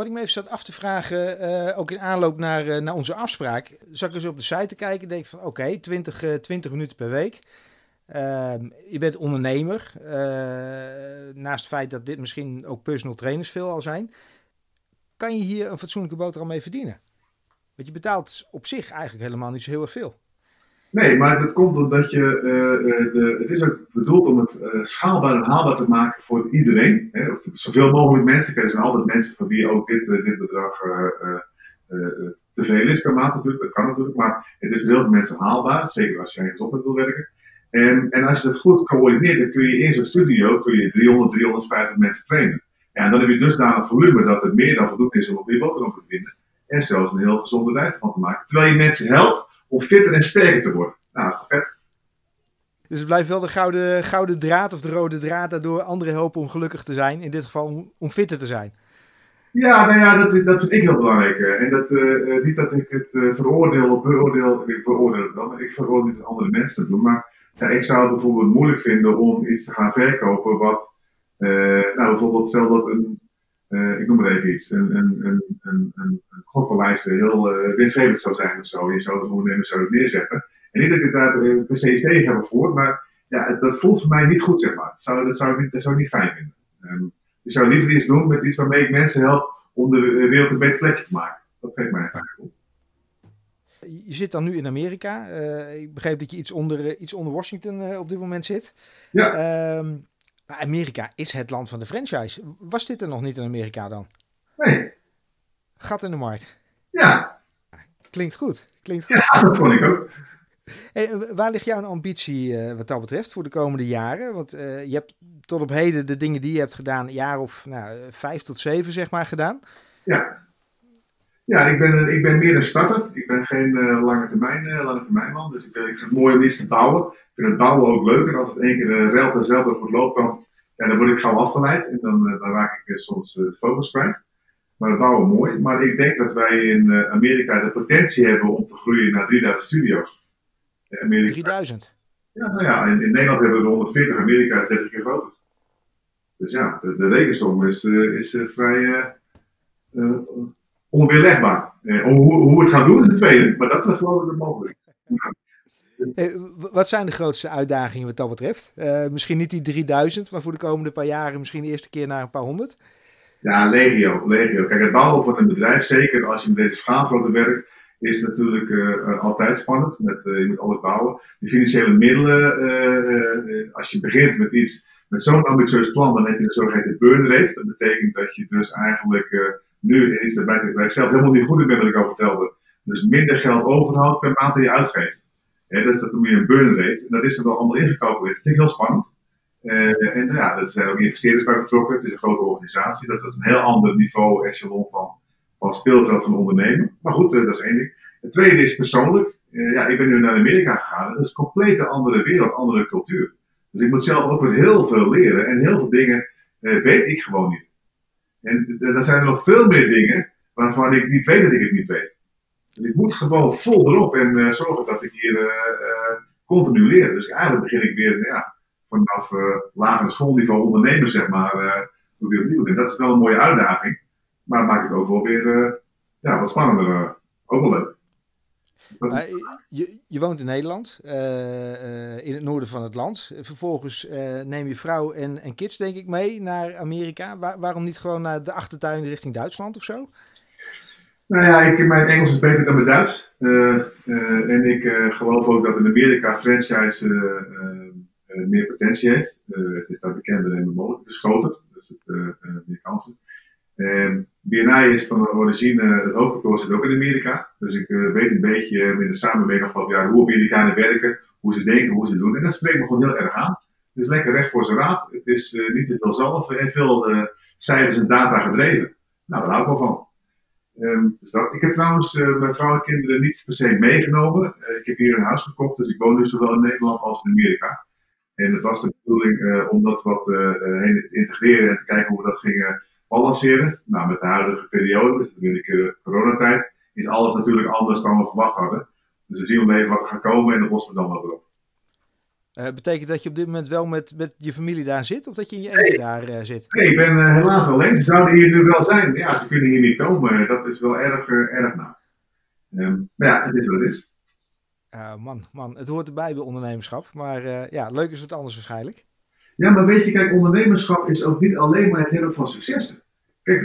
wat ik me even zat af te vragen, uh, ook in aanloop naar, uh, naar onze afspraak, zag ik eens op de site te kijken denk van oké, okay, 20, uh, 20 minuten per week. Ehm, je bent ondernemer, eh, naast het feit dat dit misschien ook personal trainers veel al zijn. Kan je hier een fatsoenlijke boterham mee verdienen? Want je betaalt op zich eigenlijk helemaal niet zo heel erg veel. Nee, maar dat komt omdat je, uh, de, het is ook bedoeld om het uh, schaalbaar en haalbaar te maken voor iedereen. Hè, of zoveel mogelijk mensen. Er zijn altijd mensen voor wie ook dit, dit bedrag te veel is per maand natuurlijk. Dat kan natuurlijk, maar het is voor heel veel mensen haalbaar. Zeker als je in gezondheid wil werken. En, en als je het goed coördineert, dan kun je in zo'n studio kun je 300, 350 mensen trainen. Ja, en dan heb je dusdanig volume dat het meer dan voldoende is om op je boterham te vinden. En zelfs een heel gezonde diet van te maken. Terwijl je mensen helpt om fitter en sterker te worden. Nou, dat is toch vet. Dus het blijft wel de gouden, gouden draad of de rode draad daardoor anderen helpen om gelukkig te zijn. In dit geval om fitter te zijn. Ja, nou ja, dat, dat vind ik heel belangrijk. En dat, uh, niet dat ik het uh, veroordeel of beoordeel, ik veroordeel het wel, maar ik veroordeel niet andere mensen te doen. Maar ja, ik zou het bijvoorbeeld moeilijk vinden om iets te gaan verkopen wat, uh, nou bijvoorbeeld stel dat een, ik noem maar even iets, een, een, een, een, een, een heel winstgevend zou zijn of zo. Je zou het ondernemer zou het neerzetten. En niet dat ik daar per se iets tegen heb voor, maar ja, dat voelt voor mij niet goed, zeg maar. Dat zou, dat zou, ik, niet, dat zou ik niet fijn vinden. Um, ik zou liever iets doen met iets waarmee ik mensen help om de wereld een beter plekje te maken. Dat geeft mij eigenlijk goed. Je zit dan nu in Amerika. Uh, ik begreep dat je iets onder, uh, iets onder Washington uh, op dit moment zit. Ja. Amerika is het land van de franchise. Was dit er nog niet in Amerika dan? Nee. Gat in de markt. Ja. Klinkt goed. Klinkt goed. Ja, dat vond ik ook. Hey, waar ligt jouw ambitie uh, wat dat betreft voor de komende jaren? Want uh, je hebt tot op heden de dingen die je hebt gedaan, een jaar of nou, vijf tot zeven zeg maar gedaan. Ja, ja ik, ben, ik ben meer een starter. Ik ben geen uh, lange, termijn, lange termijn man. Dus ik, ik vind het mooi om iets te bouwen. Ik vind het bouwen ook leuk. En als het één keer uh, relt en zelf goed loopt, dan, ja, dan word ik gauw afgeleid. En dan, dan raak ik soms de focus kwijt. Maar het bouwen mooi. Maar ik denk dat wij in Amerika de potentie hebben om te groeien naar 3000 studio's. Amerika. 3000? Ja, nou ja, in, in, Nederland hebben we er 140, Amerika is 30 keer groter. Dus ja, de, de rekensom is, is vrij onweerlegbaar. hoe, hoe we het gaan doen is het tweede, maar dat is gewoon mogelijk. Ja. wat zijn de grootste uitdagingen wat dat betreft? misschien niet die 3000, maar voor de komende paar jaren misschien de eerste keer naar een paar honderd? Ja, legio, legio. Kijk, het bouwen van een bedrijf, zeker als je met deze schaalgrootte werkt, is natuurlijk uh, altijd spannend. Met, uh, je moet alles bouwen. De financiële middelen, als je begint met iets, met zo'n ambitieus plan, dan heb je een zogeheten burn rate. Dat betekent dat je dus eigenlijk nu iets dat bij, bij zelf helemaal niet goed in bent, wat ik al vertelde. Dus minder geld overhoudt per maand dat je uitgeeft. Ja, dus dat je een burn rate. En dat is er wel allemaal ingecalculeerd. Dat vind ik heel spannend. en ja, er zijn ook investeerders bij betrokken. Het is een grote organisatie. Dat is een heel ander niveau, echelon van van van ondernemen. Maar goed, dat is één ding. Het tweede is persoonlijk. Uh, ja, ik ben nu naar Amerika gegaan. Dat is een complete andere wereld, andere cultuur. Dus ik moet zelf ook weer heel veel leren. En heel veel dingen weet ik gewoon niet. En dan zijn er nog veel meer dingen waarvan ik niet weet dat ik het niet weet. Dus ik moet gewoon vol erop en zorgen dat ik hier continu leer. Dus eigenlijk begin ik weer ja, vanaf lagere schoolniveau ondernemen, zeg maar, weer opnieuw. En dat is wel een mooie uitdaging. Maar maakt het ook wel weer ja, wat spannender. Ook wel leuk. Je, je, woont in Nederland, uh, in het noorden van het land. Vervolgens neem je vrouw en, en kids, denk ik, mee naar Amerika. Waar, waarom niet gewoon naar de achtertuin richting Duitsland of zo? Nou ja, ik, mijn Engels is beter dan mijn Duits. en ik geloof ook dat in Amerika franchise meer potentie heeft. het is daar bekender en mogelijk. Het is groter, dus het meer kansen. En BNI is van origine, het hoofdkantoor zit ook in Amerika. Dus ik uh, weet een beetje in de samenwerking afgelopen jaar hoe Amerikanen werken, hoe ze denken, hoe ze doen. En dat spreekt me gewoon heel erg aan. Het is lekker recht voor zijn raap. Het is uh, niet te veel zelf en veel cijfers en data gedreven. Nou, daar hou ik wel van. Ehm, dus. Ik heb trouwens mijn vrouw en kinderen niet per se meegenomen. ik heb hier een huis gekocht, dus ik woon dus zowel in Nederland als in Amerika. En het was de bedoeling om dat wat heen te integreren en te kijken hoe we dat gingen balanceren. Nou, met de huidige periode, dus natuurlijk coronatijd, is alles natuurlijk anders dan we verwacht hadden. Dus we zien wel even wat er gaat komen en dan lossen we dan wel op. Uh, betekent dat je op dit moment wel met, met je familie daar zit of dat je in je eentje daar uh, zit? Nee, ik ben uh, helaas alleen. Ze zouden hier nu wel zijn. Ja, ze kunnen hier niet komen. Dat is wel erg, erg na. Um, maar ja, het is wat het is. man, man, het hoort erbij bij ondernemerschap. Maar ja, leuk is het anders waarschijnlijk. Ja, maar weet je, kijk, ondernemerschap is ook niet alleen maar het hebben van successen. Kijk,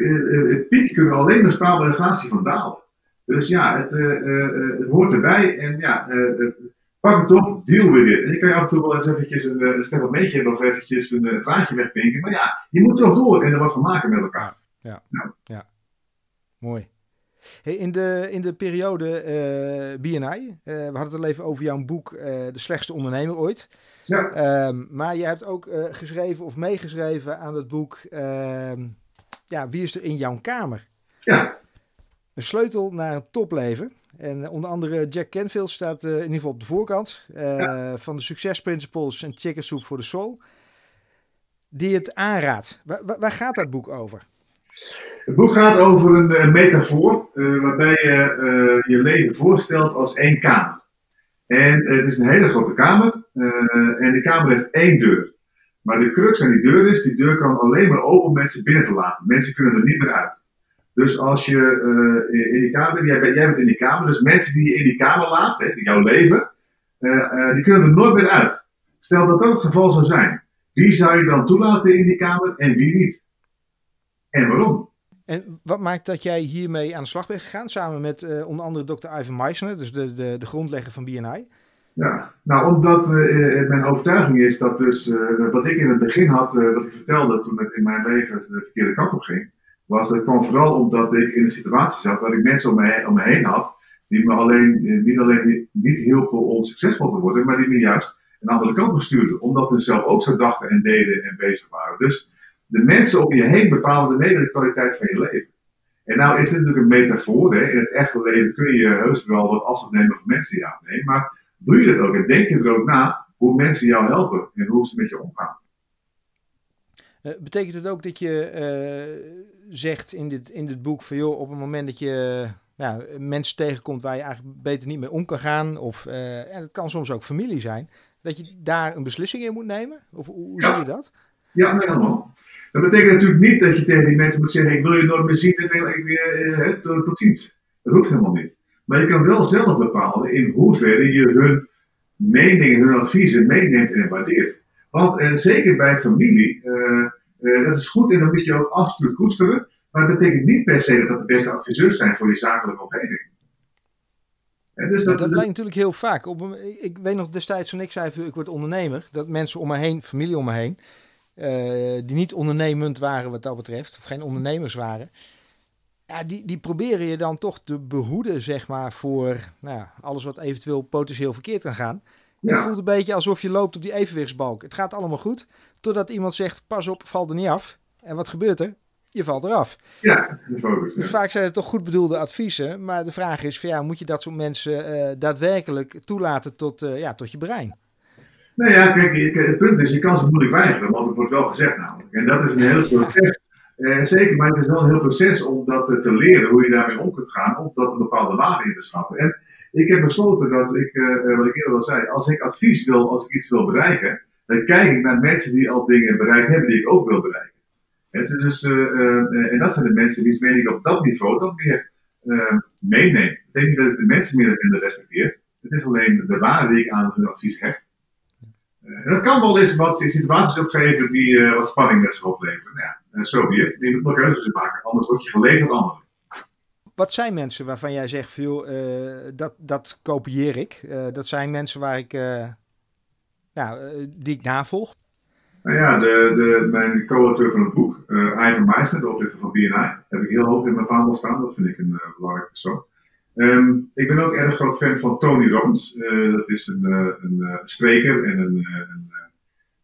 piek kunnen alleen maar staan bij de gratie van dalen. Dus ja, het, het hoort erbij. En ja, pak het op, deal with it. En je kan je af en toe wel eens eventjes een, een stemmelmeetje hebben of eventjes een, vraagje wegpinken. Maar ja, je moet toch door en er wat van maken met elkaar. Ja, nou. ja. mooi. Hey, in, de, in de periode uh, BNI, uh, we hadden het al even over jouw boek uh, De Slechtste Ondernemer Ooit. Ja. Um, maar je hebt ook geschreven of meegeschreven aan het boek ehm, ja, Wie is er in jouw kamer? Ja. Een sleutel naar een topleven. En eh, onder andere Jack Canfield staat uh, in ieder geval op de voorkant uh, van de Success Principles en Chicken Soup for the Soul. Die het aanraadt. Waar, gaat dat boek over? Het boek gaat over een, een metafoor waarbij je je leven voorstelt als één kamer. En het is een hele grote kamer en die kamer heeft één deur. Maar de crux aan die deur is, die deur kan alleen maar open mensen binnen te laten. Mensen kunnen er niet meer uit. Dus als je in die kamer, jij bent, jij bent in die kamer, dus mensen die je in die kamer laat, hè, jouw leven, die kunnen er nooit meer uit. Stel dat dat het geval zou zijn, wie zou je dan toelaten in die kamer en wie niet? En waarom? En wat maakt dat jij hiermee aan de slag bent gegaan, samen met onder andere Dr. Ivan Meisner, dus de, de, de grondlegger van BNI? Ja, nou omdat mijn overtuiging is dat dus wat ik in het begin had, wat ik vertelde toen het in mijn leven de verkeerde kant op ging, was, dat kwam vooral omdat ik in een situatie zat waar ik mensen om me, heen, om me heen had, die me alleen, eh, niet alleen niet hielpen om succesvol te worden, maar die me juist een andere kant bestuurden. Omdat ze zelf ook zo dachten en deden en bezig waren. Dus de mensen om je heen bepalen de mede de kwaliteit van je leven. En nou is dit natuurlijk een metafoor. Hè? In het echte leven kun je heus wel wat afstand nemen van mensen ja nee. Maar doe je dat ook en denk je er ook na hoe mensen jou helpen en hoe ze met je omgaan. Uh, betekent het ook dat je uh, zegt in dit, in dit boek van joh, op het moment dat je nou, mensen tegenkomt waar je eigenlijk beter niet mee om kan gaan, of uh, en het kan soms ook familie zijn, dat je daar een beslissing in moet nemen? Of hoe ja. zie je dat? Ja, helemaal. Dat betekent natuurlijk niet dat je tegen die mensen moet zeggen: Ik wil je nooit meer zien, ik weer, tot, tot ziens. Dat hoeft helemaal niet. Maar je kan wel zelf bepalen in hoeverre je hun meningen, hun adviezen meeneemt en waardeert. Want en zeker bij familie, uh, uh, dat is goed en dat moet je ook absoluut koesteren. Maar dat betekent niet per se dat dat de beste adviseurs zijn voor je zakelijke omgeving. dus dat, dat blijkt natuurlijk heel vaak. Op ik weet nog destijds toen ik zei, ik word ondernemer, dat mensen om me heen, familie om me heen, die niet ondernemend waren wat dat betreft, of geen ondernemers waren, ja, die, die proberen je dan toch te behoeden, zeg maar, voor nou, alles wat eventueel potentieel verkeerd kan gaan. Ja. Het voelt een beetje alsof je loopt op die evenwichtsbalk. Het gaat allemaal goed, totdat iemand zegt, pas op, val er niet af. En wat gebeurt er? Je valt eraf. Ja, focus, dus vaak zijn het toch goed bedoelde adviezen. Maar de vraag is, van, ja, moet je dat soort mensen uh, daadwerkelijk toelaten tot, uh, ja, tot je brein? Nou ja, kijk, het punt is, je kan ze moeilijk weigeren, want het wordt wel gezegd namelijk. En dat is een heel proces. Uh, zeker, maar het is wel een heel proces om dat te leren, hoe je daarmee om kunt gaan, om dat een bepaalde waarde in te schappen. En ik heb besloten dat ik, uh, wat ik eerder al zei, als ik advies wil, als ik iets wil bereiken, dan kijk ik naar mensen die al dingen bereikt hebben die ik ook wil bereiken. En, dus, uh, en dat zijn de mensen die meen ik op dat niveau dan meer meenemen. Ik denk niet dat ik de mensen meer minder respecteer. Het is alleen de waarde die ik aan hun advies hecht. En dat kan wel eens wat situaties opgeven die wat spanning met zich opleveren. Nou ja, zo so be Je moet wel keuzes maken, anders word je geleverd aan anderen wat zijn mensen waarvan jij zegt, veel, uh, dat, dat kopieer ik? Uh, dat zijn mensen waar ik, ja, die ik navolg? Nou ja, de, de, mijn co-auteur van het boek, Ivan Meijster, de oprichter van BNI, heb ik heel hoog in mijn vaandel staan. Dat vind ik een belangrijk persoon. Um, ik ben ook erg groot fan van Tony Robbins. dat is een, een spreker en een, een,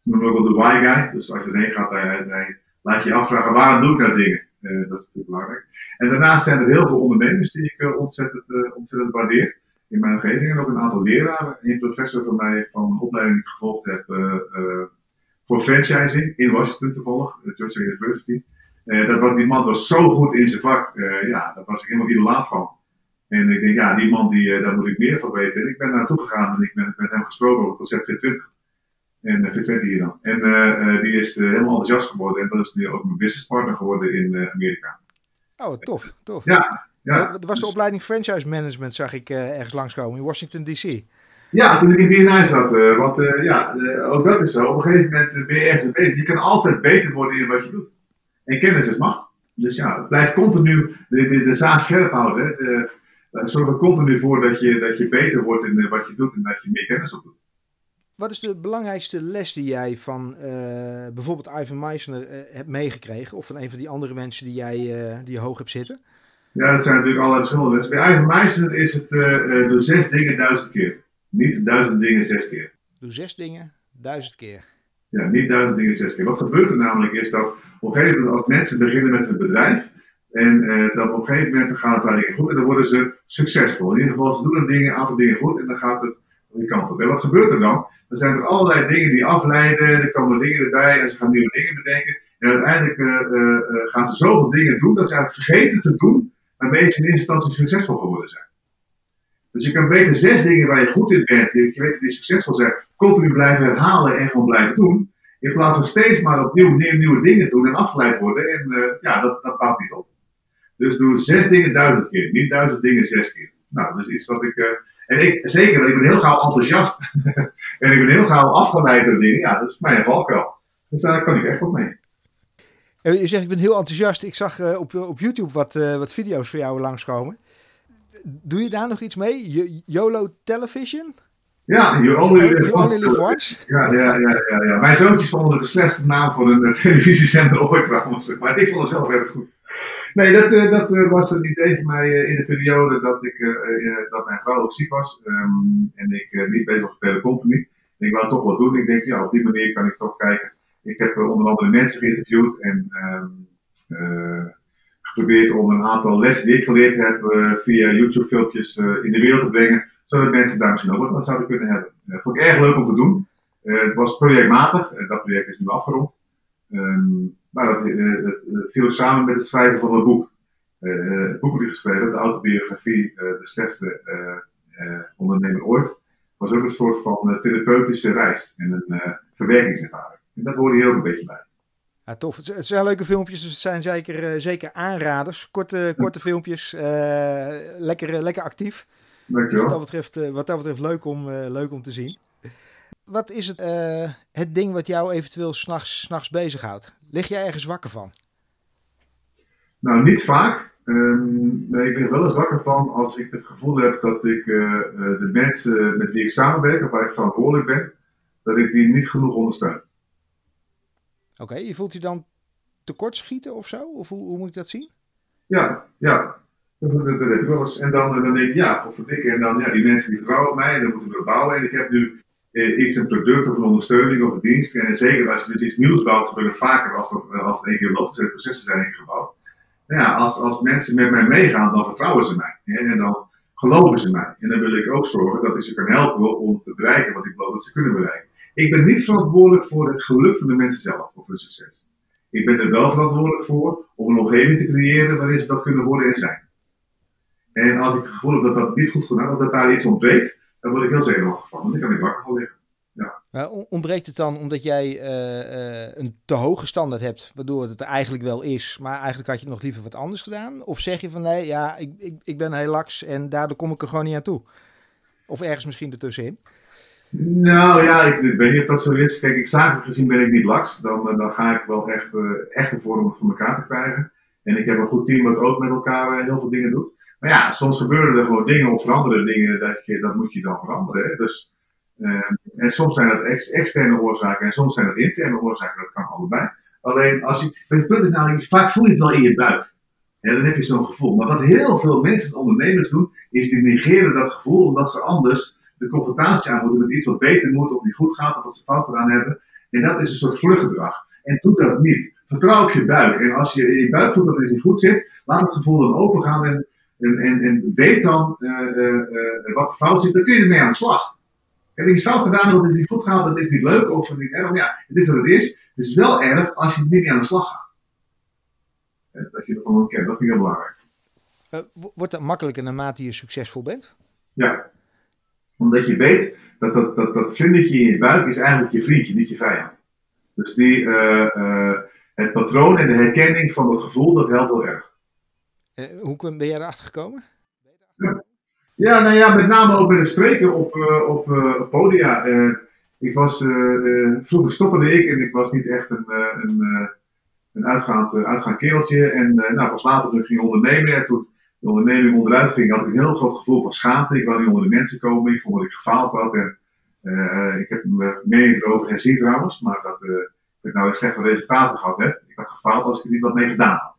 ze noemen ook wel de why guy. Dus als je erheen gaat, hij, hij laat je afvragen, waarom doe ik nou dingen? dat is natuurlijk belangrijk. En daarnaast zijn er heel veel ondernemers die ik ontzettend, ontzettend waardeer in mijn omgeving. En ook een aantal leraren. Een professor van mij van een opleiding die ik gevolgd heb voor franchising in Washington toevallig, Georgia University. dat was, die man was zo goed in zijn vak, ja, daar was ik helemaal laat van. En ik denk, ja, die man, die, daar moet ik meer van weten. En ik ben naartoe gegaan en ik ben met hem gesproken over het concept Fit20. En uh, Fit20 hier dan. En uh, die is helemaal enthousiast geworden. En dat is nu ook mijn businesspartner geworden in Amerika. Oh, tof, tof. Ja. ja. Was de opleiding Franchise Management, zag ik ergens langskomen in Washington D.C. Ja, toen ik in BNI zat. want ja, ook dat is zo. Op een gegeven moment ben je ergens bezig. Je kan altijd beter worden in wat je doet. En kennis is macht. Dus ja, blijf continu de, de, de zaak scherp houden. De, zorg er continu voor dat je, dat je beter wordt in wat je doet en dat je meer kennis op doet. Wat is de belangrijkste les die jij van uh, bijvoorbeeld Ivan Meisner uh, hebt meegekregen? Of van een van die andere mensen die jij uh, die je hoog hebt zitten? Ja, dat zijn natuurlijk allerlei verschillende lessen. Bij Ivan Meisner is het doe zes dingen duizend keer. Niet duizend dingen zes keer. Doe zes dingen duizend keer. Ja, niet duizend dingen zes keer. Wat gebeurt er namelijk is dat op een gegeven moment als mensen beginnen met een bedrijf... En dan op een gegeven moment gaat het dingen goed en dan worden ze succesvol. In ieder geval, ze doen een, ding, een aantal dingen goed en dan gaat het die kant op. En wat gebeurt er dan? Dan zijn er allerlei dingen die afleiden, er komen dingen erbij en ze gaan nieuwe dingen bedenken. En uiteindelijk uh, uh, gaan ze zoveel dingen doen dat ze eigenlijk vergeten te doen waarmee ze in eerste instantie succesvol geworden zijn. Dus je kan beter zes dingen waar je goed in bent, je weet dat die succesvol zijn, continu blijven herhalen en gewoon blijven doen. In plaats van steeds maar opnieuw nieuwe, nieuwe dingen doen en afgeleid worden. En uh, ja, dat, dat niet op. Dus doe zes dingen duizend keer, niet duizend dingen zes keer. Nou, dat is iets wat ik en ik, zeker, ik ben heel gauw enthousiast. (laughs) en ik ben heel gauw afgeleid door dingen. Ja, dat is mijn valkuil. Dus daar kan ik echt wat mee. Je zegt, ik ben heel enthousiast. Ik zag uh, op, op YouTube wat, uh, wat video's voor jou langskomen. Doe je daar nog iets mee? YOLO Television? Ja, You Only Live, you only live once. Ja, ja, ja, ja, ja. Mijn zoontjes vonden het de slechtste naam voor een televisiezender ooit trouwens. Maar ik vond het zelf erg goed. Nee, dat, uh, dat uh, was een idee van mij uh, in de periode dat, ik, dat mijn vrouw ook ziek was. Um, en ik niet bezig was bij de company. En ik wou toch wat doen. Ik denk, ja, op die manier kan ik toch kijken. Ik heb onder andere mensen geïnterviewd en um, geprobeerd om een aantal lessen die ik geleerd heb via YouTube-filmpjes in de wereld te brengen. Zodat mensen daar misschien ook wat aan zouden kunnen hebben. Dat vond ik erg leuk om te doen. het was projectmatig. dat project is nu afgerond. Um, maar dat, uh, dat viel samen met het schrijven van een boek. Uh, het boek dat ik geschreven de autobiografie De slechtste ondernemer ooit, was ook een soort van therapeutische reis en een verwerkingservaring. En dat hoorde hier ook een beetje bij. Ja, tof. Het zijn leuke filmpjes, dus het zijn zeker, zeker aanraders. Korte, korte filmpjes, lekker, lekker actief. Dankjewel. wat, dat betreft, wat dat betreft leuk om, leuk om te zien. Wat is het, het ding wat jou eventueel s'nachts nachts bezighoudt? Lig jij ergens wakker van? Nou, niet vaak. Um, maar ik ben er wel eens wakker van als ik het gevoel heb dat ik uh, de mensen met wie ik samenwerk, of waar ik verantwoordelijk ben, dat ik die niet genoeg ondersteun. Oké, okay, je voelt je dan tekortschieten of zo? Of hoe, hoe moet ik dat zien? Ja, ja. Dat, dat, dat heb ik wel eens. En dan, dan denk ik, ja, of En dan, ja, die mensen die vertrouwen op mij en dan moeten we bouwen. En ik heb nu eh, iets een product of een ondersteuning of een dienst. En zeker als je dus iets nieuws bouwt, gebeurt het vaker als, dat, als het één keer loopt, dus processen zijn ingebouwd. Nou ja, als, als mensen met mij meegaan, dan vertrouwen ze mij. Hè, en dan geloven ze mij. En dan wil ik ook zorgen dat ik ze kan helpen om te bereiken wat ik geloof dat ze kunnen bereiken. Ik ben niet verantwoordelijk voor het geluk van de mensen zelf of hun succes. Ik ben er wel verantwoordelijk voor om een omgeving te creëren waarin ze dat kunnen worden en zijn. En als ik het gevoel heb dat dat niet goed gedaan, of dat daar iets ontbreekt, dan word ik heel zenuwachtig van. Want dan kan ik wakker van liggen. Ja. Ontbreekt het dan omdat jij uh, uh, een te hoge standaard hebt, waardoor het er eigenlijk wel is, maar eigenlijk had je nog liever wat anders gedaan? Of zeg je van nee, ja, ik, ik, ik ben heel laks en daardoor kom ik er gewoon niet aan toe? Of ergens misschien ertussenin? Nou ja, ik, ik, weet niet of dat zo is. Kijk, ik zakelijk gezien ben ik niet laks. Dan, eh, dan ga ik wel echt, uh, echt ervoor om het voor elkaar te krijgen. En ik heb een goed team wat ook met elkaar heel veel dingen doet. Maar ja, soms gebeuren er gewoon dingen of veranderen dingen, dat, je, dat moet je dan veranderen. Hè? Dus, uh, en soms zijn dat ex, externe oorzaken en soms zijn dat interne oorzaken, dat kan allebei. Alleen, als je, het punt is namelijk, vaak voel je het wel in je buik. Dan heb je zo'n gevoel. Maar wat heel veel mensen en ondernemers doen, is die negeren dat gevoel omdat ze anders de confrontatie aan moeten met iets wat beter moet of niet goed gaat of wat ze fout gedaan hebben. En dat is een soort vluchtgedrag. En doe dat niet. Vertrouw op je buik. En als je in je buik voelt dat het niet goed zit, laat het gevoel dan open gaan en, en, en, en weet dan wat de fout zit. Dan kun je ermee aan de slag. En je fout gedaan dat het niet goed gaat, dat is niet leuk of niet erg. Maar ja, het is wat het is. Het is wel erg als je er niet mee aan de slag gaat. Dat je het gewoon kent, dat vind ik heel belangrijk. Uh, wordt dat makkelijker naarmate je succesvol bent? Ja, omdat je weet dat dat, dat, dat vlindertje in je buik is eigenlijk je vriendje, niet je vijand. Dus die, uh, uh, het patroon en de herkenning van dat gevoel, dat helpt heel erg. hoe ben jij erachter gekomen? Ja. ja, nou ja, met name ook met het spreken op, op podia. ik was, vroeger stotterde ik en ik was niet echt een, een, een uitgaand, uitgaand kereltje. En nou, pas later toen ik ging ondernemen en toen de onderneming onderuit ging, had ik een heel groot gevoel van schaamte. Ik wou niet onder de mensen komen. Ik vond dat ik gefaald had. En, uh, ik heb mijn mening erover herzien trouwens, maar dat ik nou slechte resultaten gehad heb. Ik had gefaald als ik er niet wat mee gedaan had.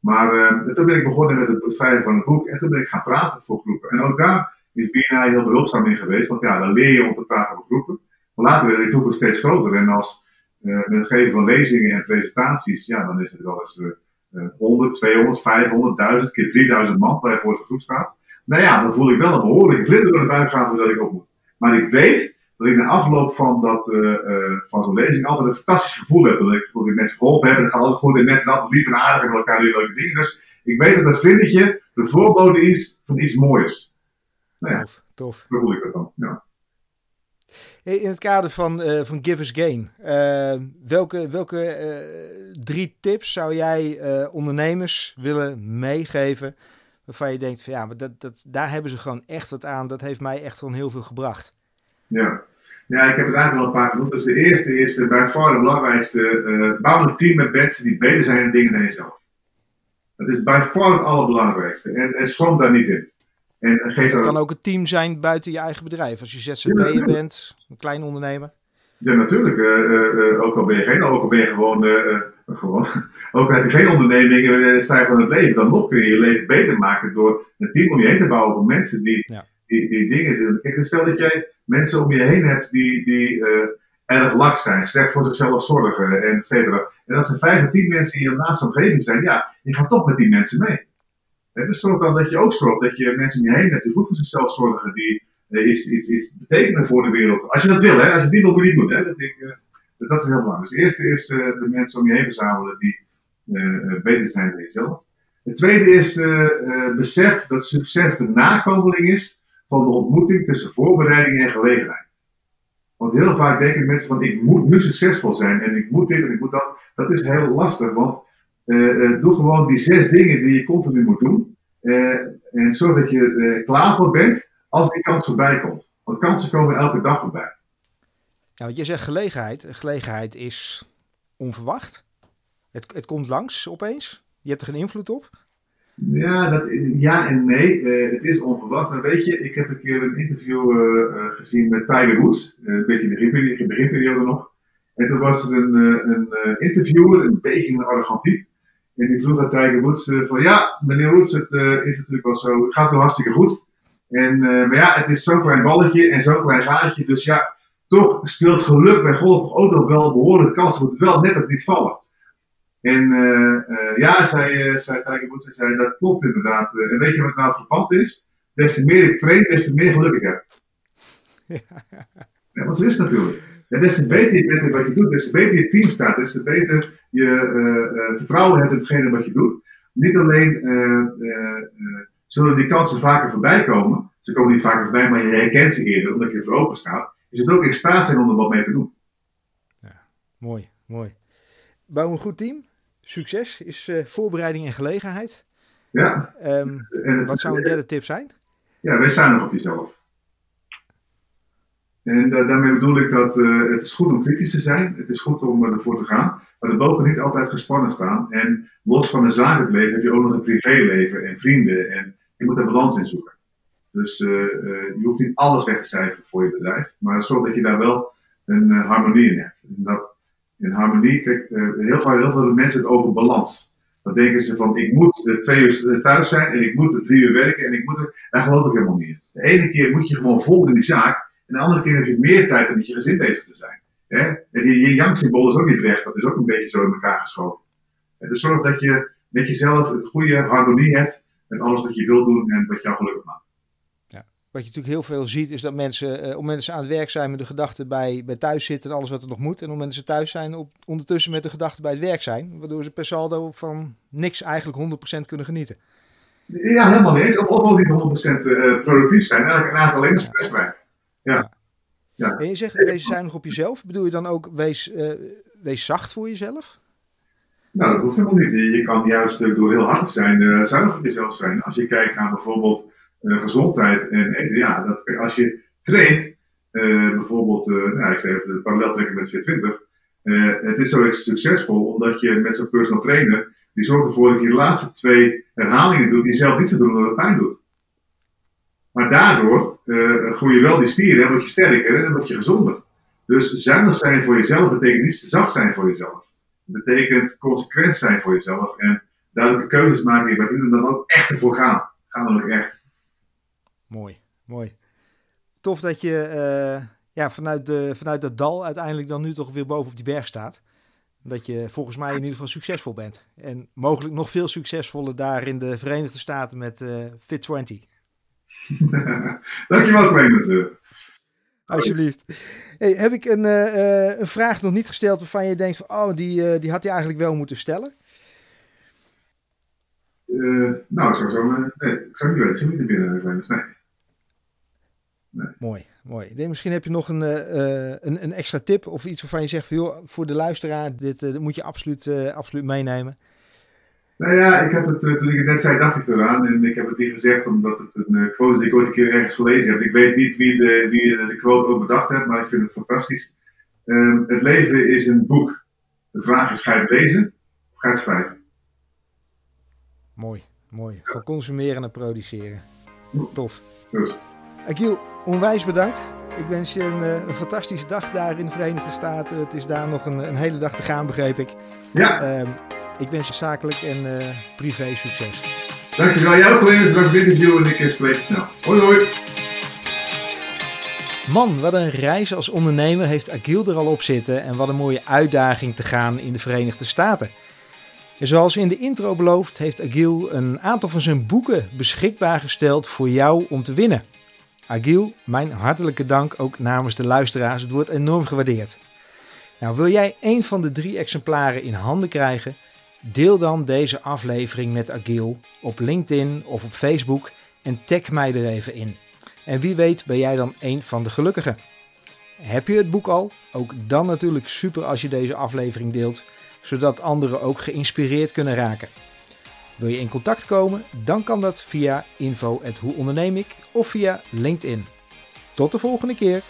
Maar uh, toen ben ik begonnen met het schrijven van het boek en toen ben ik gaan praten voor groepen. En ook daar is BNI heel behulpzaam in geweest, want ja, dan leer je om te praten voor groepen. Maar later werden die groepen steeds groter en als met het geven van lezingen en presentaties, ja, dan is het wel eens 100, 200, 500, 1000 keer 3000 man waar je voor zo'n groep staat. Nou ja, dan voel ik wel een behoorlijke vlinder door de buik gaan voordat ik op moet. Maar ik weet dat ik na afloop van, dat, uh, uh, van zo'n lezing altijd een fantastisch gevoel heb. Dat ik dat mensen geholpen hebben. Het gaat altijd goed en mensen altijd lief en aardig en met elkaar doen leuke dingen. Dus ik weet dat dat vlindertje de voorbode is van iets moois. Nou ja, tof, tof. Hoe voel ik dat dan, ja. In het kader van, uh, van Givers Gain, uh, welke, welke uh, drie tips zou jij ondernemers willen meegeven waarvan je denkt van ja, maar dat, dat, daar hebben ze gewoon echt wat aan. Dat heeft mij echt gewoon heel veel gebracht. Ja, ja ik heb het eigenlijk wel een paar genoemd. Dus de eerste is bij far de belangrijkste, bouw een team met mensen die beter zijn in dingen dan jezelf. Dat is bij far het allerbelangrijkste en, en schroom daar niet in. En geef kan ook een team zijn buiten je eigen bedrijf. Als je ZZP'er bent, een klein ondernemer. Ja, natuurlijk. Uh, uh, ook al ben je geen, ook al ben je gewoon, gewoon (laughs) ook al heb je geen onderneming en sta je van het leven, dan nog kun je je leven beter maken door een team om je heen te bouwen van mensen die, die, dingen doen. Kijk, stel dat jij mensen om je heen hebt die, die erg lak zijn, slecht voor zichzelf zorgen, en et cetera. En als er vijf of tien mensen in je naaste omgeving zijn, ja, je gaat toch met die mensen mee. Het dus zorg dan dat je ook zorgt dat je mensen om je heen hebt die goed voor zichzelf zorgen, die uh, iets, iets, betekenen voor de wereld. Als je dat wil, hè? als je die wil, moet je niet doen. Hè? Dat, ik, uh, dat is heel belangrijk. Dus het eerste is de mensen om je heen verzamelen die beter zijn dan jezelf. Het tweede is besef dat succes de nakomeling is van de ontmoeting tussen voorbereiding en gelegenheid. Want heel vaak denken mensen van ik moet nu succesvol zijn en ik moet dit en ik moet dat. Dat is heel lastig, want uh, doe gewoon die zes dingen die je continu moet doen. Uh, en zorg dat je klaar voor bent als die kans voorbij komt. Want kansen komen elke dag voorbij. Ja, je zegt gelegenheid. Gelegenheid is onverwacht. Het, het komt langs opeens. Je hebt er geen invloed op. Ja, dat, ja en nee. Uh, het is onverwacht. Maar weet je, ik heb een keer een interview uh, gezien met Tiger Woods. een beetje in de beginperiode nog. En toen was er een, interviewer, een beetje een arrogant type. En die vroeg aan Tiger Woods van ja, meneer Woods, het is natuurlijk wel zo, het gaat wel hartstikke goed. En, maar ja, het is zo'n klein balletje en zo'n klein gaatje, dus ja, toch speelt geluk bij golf ook nog wel behoorlijk kans, moet wel net op niet vallen. En ja, zei, zei Tiger Woods, zei, dat klopt inderdaad. en weet je wat nou verpand is? Des te meer ik train, des te meer geluk ik heb. Ja, (laughs) want zo is het natuurlijk. En des te beter je bent in wat je doet, des te beter je team staat, des te beter je uh, vertrouwen hebt in hetgene wat je doet. Niet alleen uh, zullen die kansen vaker voorbij komen, ze komen niet vaker voorbij, maar je herkent ze eerder omdat je ervoor open staat. Je zult ook in staat zijn om er wat mee te doen. Ja, mooi, mooi. Bouw een goed team. Succes is voorbereiding en gelegenheid. Ja. Um, en wat zou een derde tip zijn? Ja, wij zijn nog op jezelf. En daarmee bedoel ik dat uh, het is goed om kritisch te zijn, het is goed om uh, ervoor te gaan, maar de bogen niet altijd gespannen staan. En los van een zakelijk leven heb je ook nog een privéleven en vrienden en je moet er balans in zoeken. Dus uh, je hoeft niet alles weg te cijferen voor je bedrijf, maar zorg dat je daar wel een harmonie in hebt. En dat, in harmonie, kijk, heel, vaak, heel veel mensen het over balans. Dan denken ze van, ik moet twee uur thuis zijn en ik moet drie uur werken en ik moet... Daar geloof ik helemaal niet. De ene keer moet je gewoon vol in die zaak en de andere keer heb je meer tijd om met je gezin bezig te zijn. En die yin yang symbool is ook niet weg, dat is ook een beetje zo in elkaar geschoven. Dus zorg dat je met jezelf een goede harmonie hebt met alles wat je wilt doen en wat jou gelukkig maakt. Wat je natuurlijk heel veel ziet is dat mensen, uh, op mensen aan het werk zijn met de gedachten bij, bij thuis zitten en alles wat er nog moet. En op mensen thuis zijn op, ondertussen met de gedachten bij het werk zijn. Waardoor ze per saldo van niks eigenlijk 100% kunnen genieten. Ja, helemaal niet. Of ook niet 100% uh, productief zijn. Eigenlijk een aantal alleen maar stress Ja. ja. ja. En je zegt, wees zuinig op jezelf. Bedoel je dan ook, wees, uh, wees zacht voor jezelf? Nou, dat hoeft helemaal niet. Je kan juist door heel hard te zijn, uh, zuinig op jezelf zijn. Als je kijkt naar bijvoorbeeld gezondheid en. Ja, dat, als je traint, uh, bijvoorbeeld, nou, ik zeg even parallel trekken met 420. het is zo succesvol omdat je met zo'n personal trainer, die zorgt ervoor dat je de laatste twee herhalingen doet die zelf niet zo doen omdat het pijn doet. Maar daardoor groeien wel die spieren en word je sterker en word je gezonder. Dus zuinig zijn voor jezelf betekent niet zacht zijn voor jezelf betekent consequent zijn voor jezelf en duidelijke keuzes maken waar jullie dan ook echt ervoor gaan. Gaan namelijk echt. Mooi, mooi. Tof dat je uh, ja, vanuit, de, vanuit dat dal uiteindelijk dan nu toch weer boven op die berg staat. Dat je volgens mij in ieder geval succesvol bent. En mogelijk nog veel succesvoller daar in de Verenigde Staten met uh, Fit 20. (laughs) Dankjewel, Clement. Alsjeblieft. Hey, heb ik een, uh, een vraag nog niet gesteld waarvan je denkt van, oh, die, uh, die had hij eigenlijk wel moeten stellen? Uh, nou, zo, nee, ik zou niet weten, niet binnen, nee. Nee. Mooi, mooi. Denk, misschien heb je nog een, een, een, extra tip of iets waarvan je zegt van, joh, voor de luisteraar, dit, dit moet je absoluut, absoluut meenemen. Nou ja, ik had het, toen ik het net zei, dacht ik eraan. En ik heb het niet gezegd omdat het een quote die ik ooit een keer ergens gelezen heb. Ik weet niet wie de, wie de quote ook bedacht heeft, maar ik vind het fantastisch. Um, het leven is een boek. De vraag is, ga je het lezen of ga je het schrijven? Mooi, mooi. Van consumeren naar produceren. Tof. Dus. Akiel, onwijs bedankt. Ik wens je een, een, fantastische dag daar in de Verenigde Staten. Het is daar nog een, een hele dag te gaan, begreep ik. Ja. Um, ik wens je zakelijk en uh, privé succes. Dankjewel. Jij ook even bedankt interview en ik spreek je snel. Hoi hoi. Man, wat een reis als ondernemer heeft Agil er al op zitten en wat een mooie uitdaging te gaan in de Verenigde Staten. En zoals in de intro beloofd, heeft Agil een aantal van zijn boeken beschikbaar gesteld voor jou om te winnen. Agil, mijn hartelijke dank ook namens de luisteraars. Het wordt enorm gewaardeerd. Nou, wil jij een van de drie exemplaren in handen krijgen? Deel dan deze aflevering met Agil op LinkedIn of op Facebook en tag mij er even in. En wie weet ben jij dan een van de gelukkigen. Heb je het boek al? Ook dan natuurlijk super als je deze aflevering deelt, zodat anderen ook geïnspireerd kunnen raken. Wil je in contact komen? Dan kan dat via info@hoeonderneemik of via LinkedIn. Tot de volgende keer.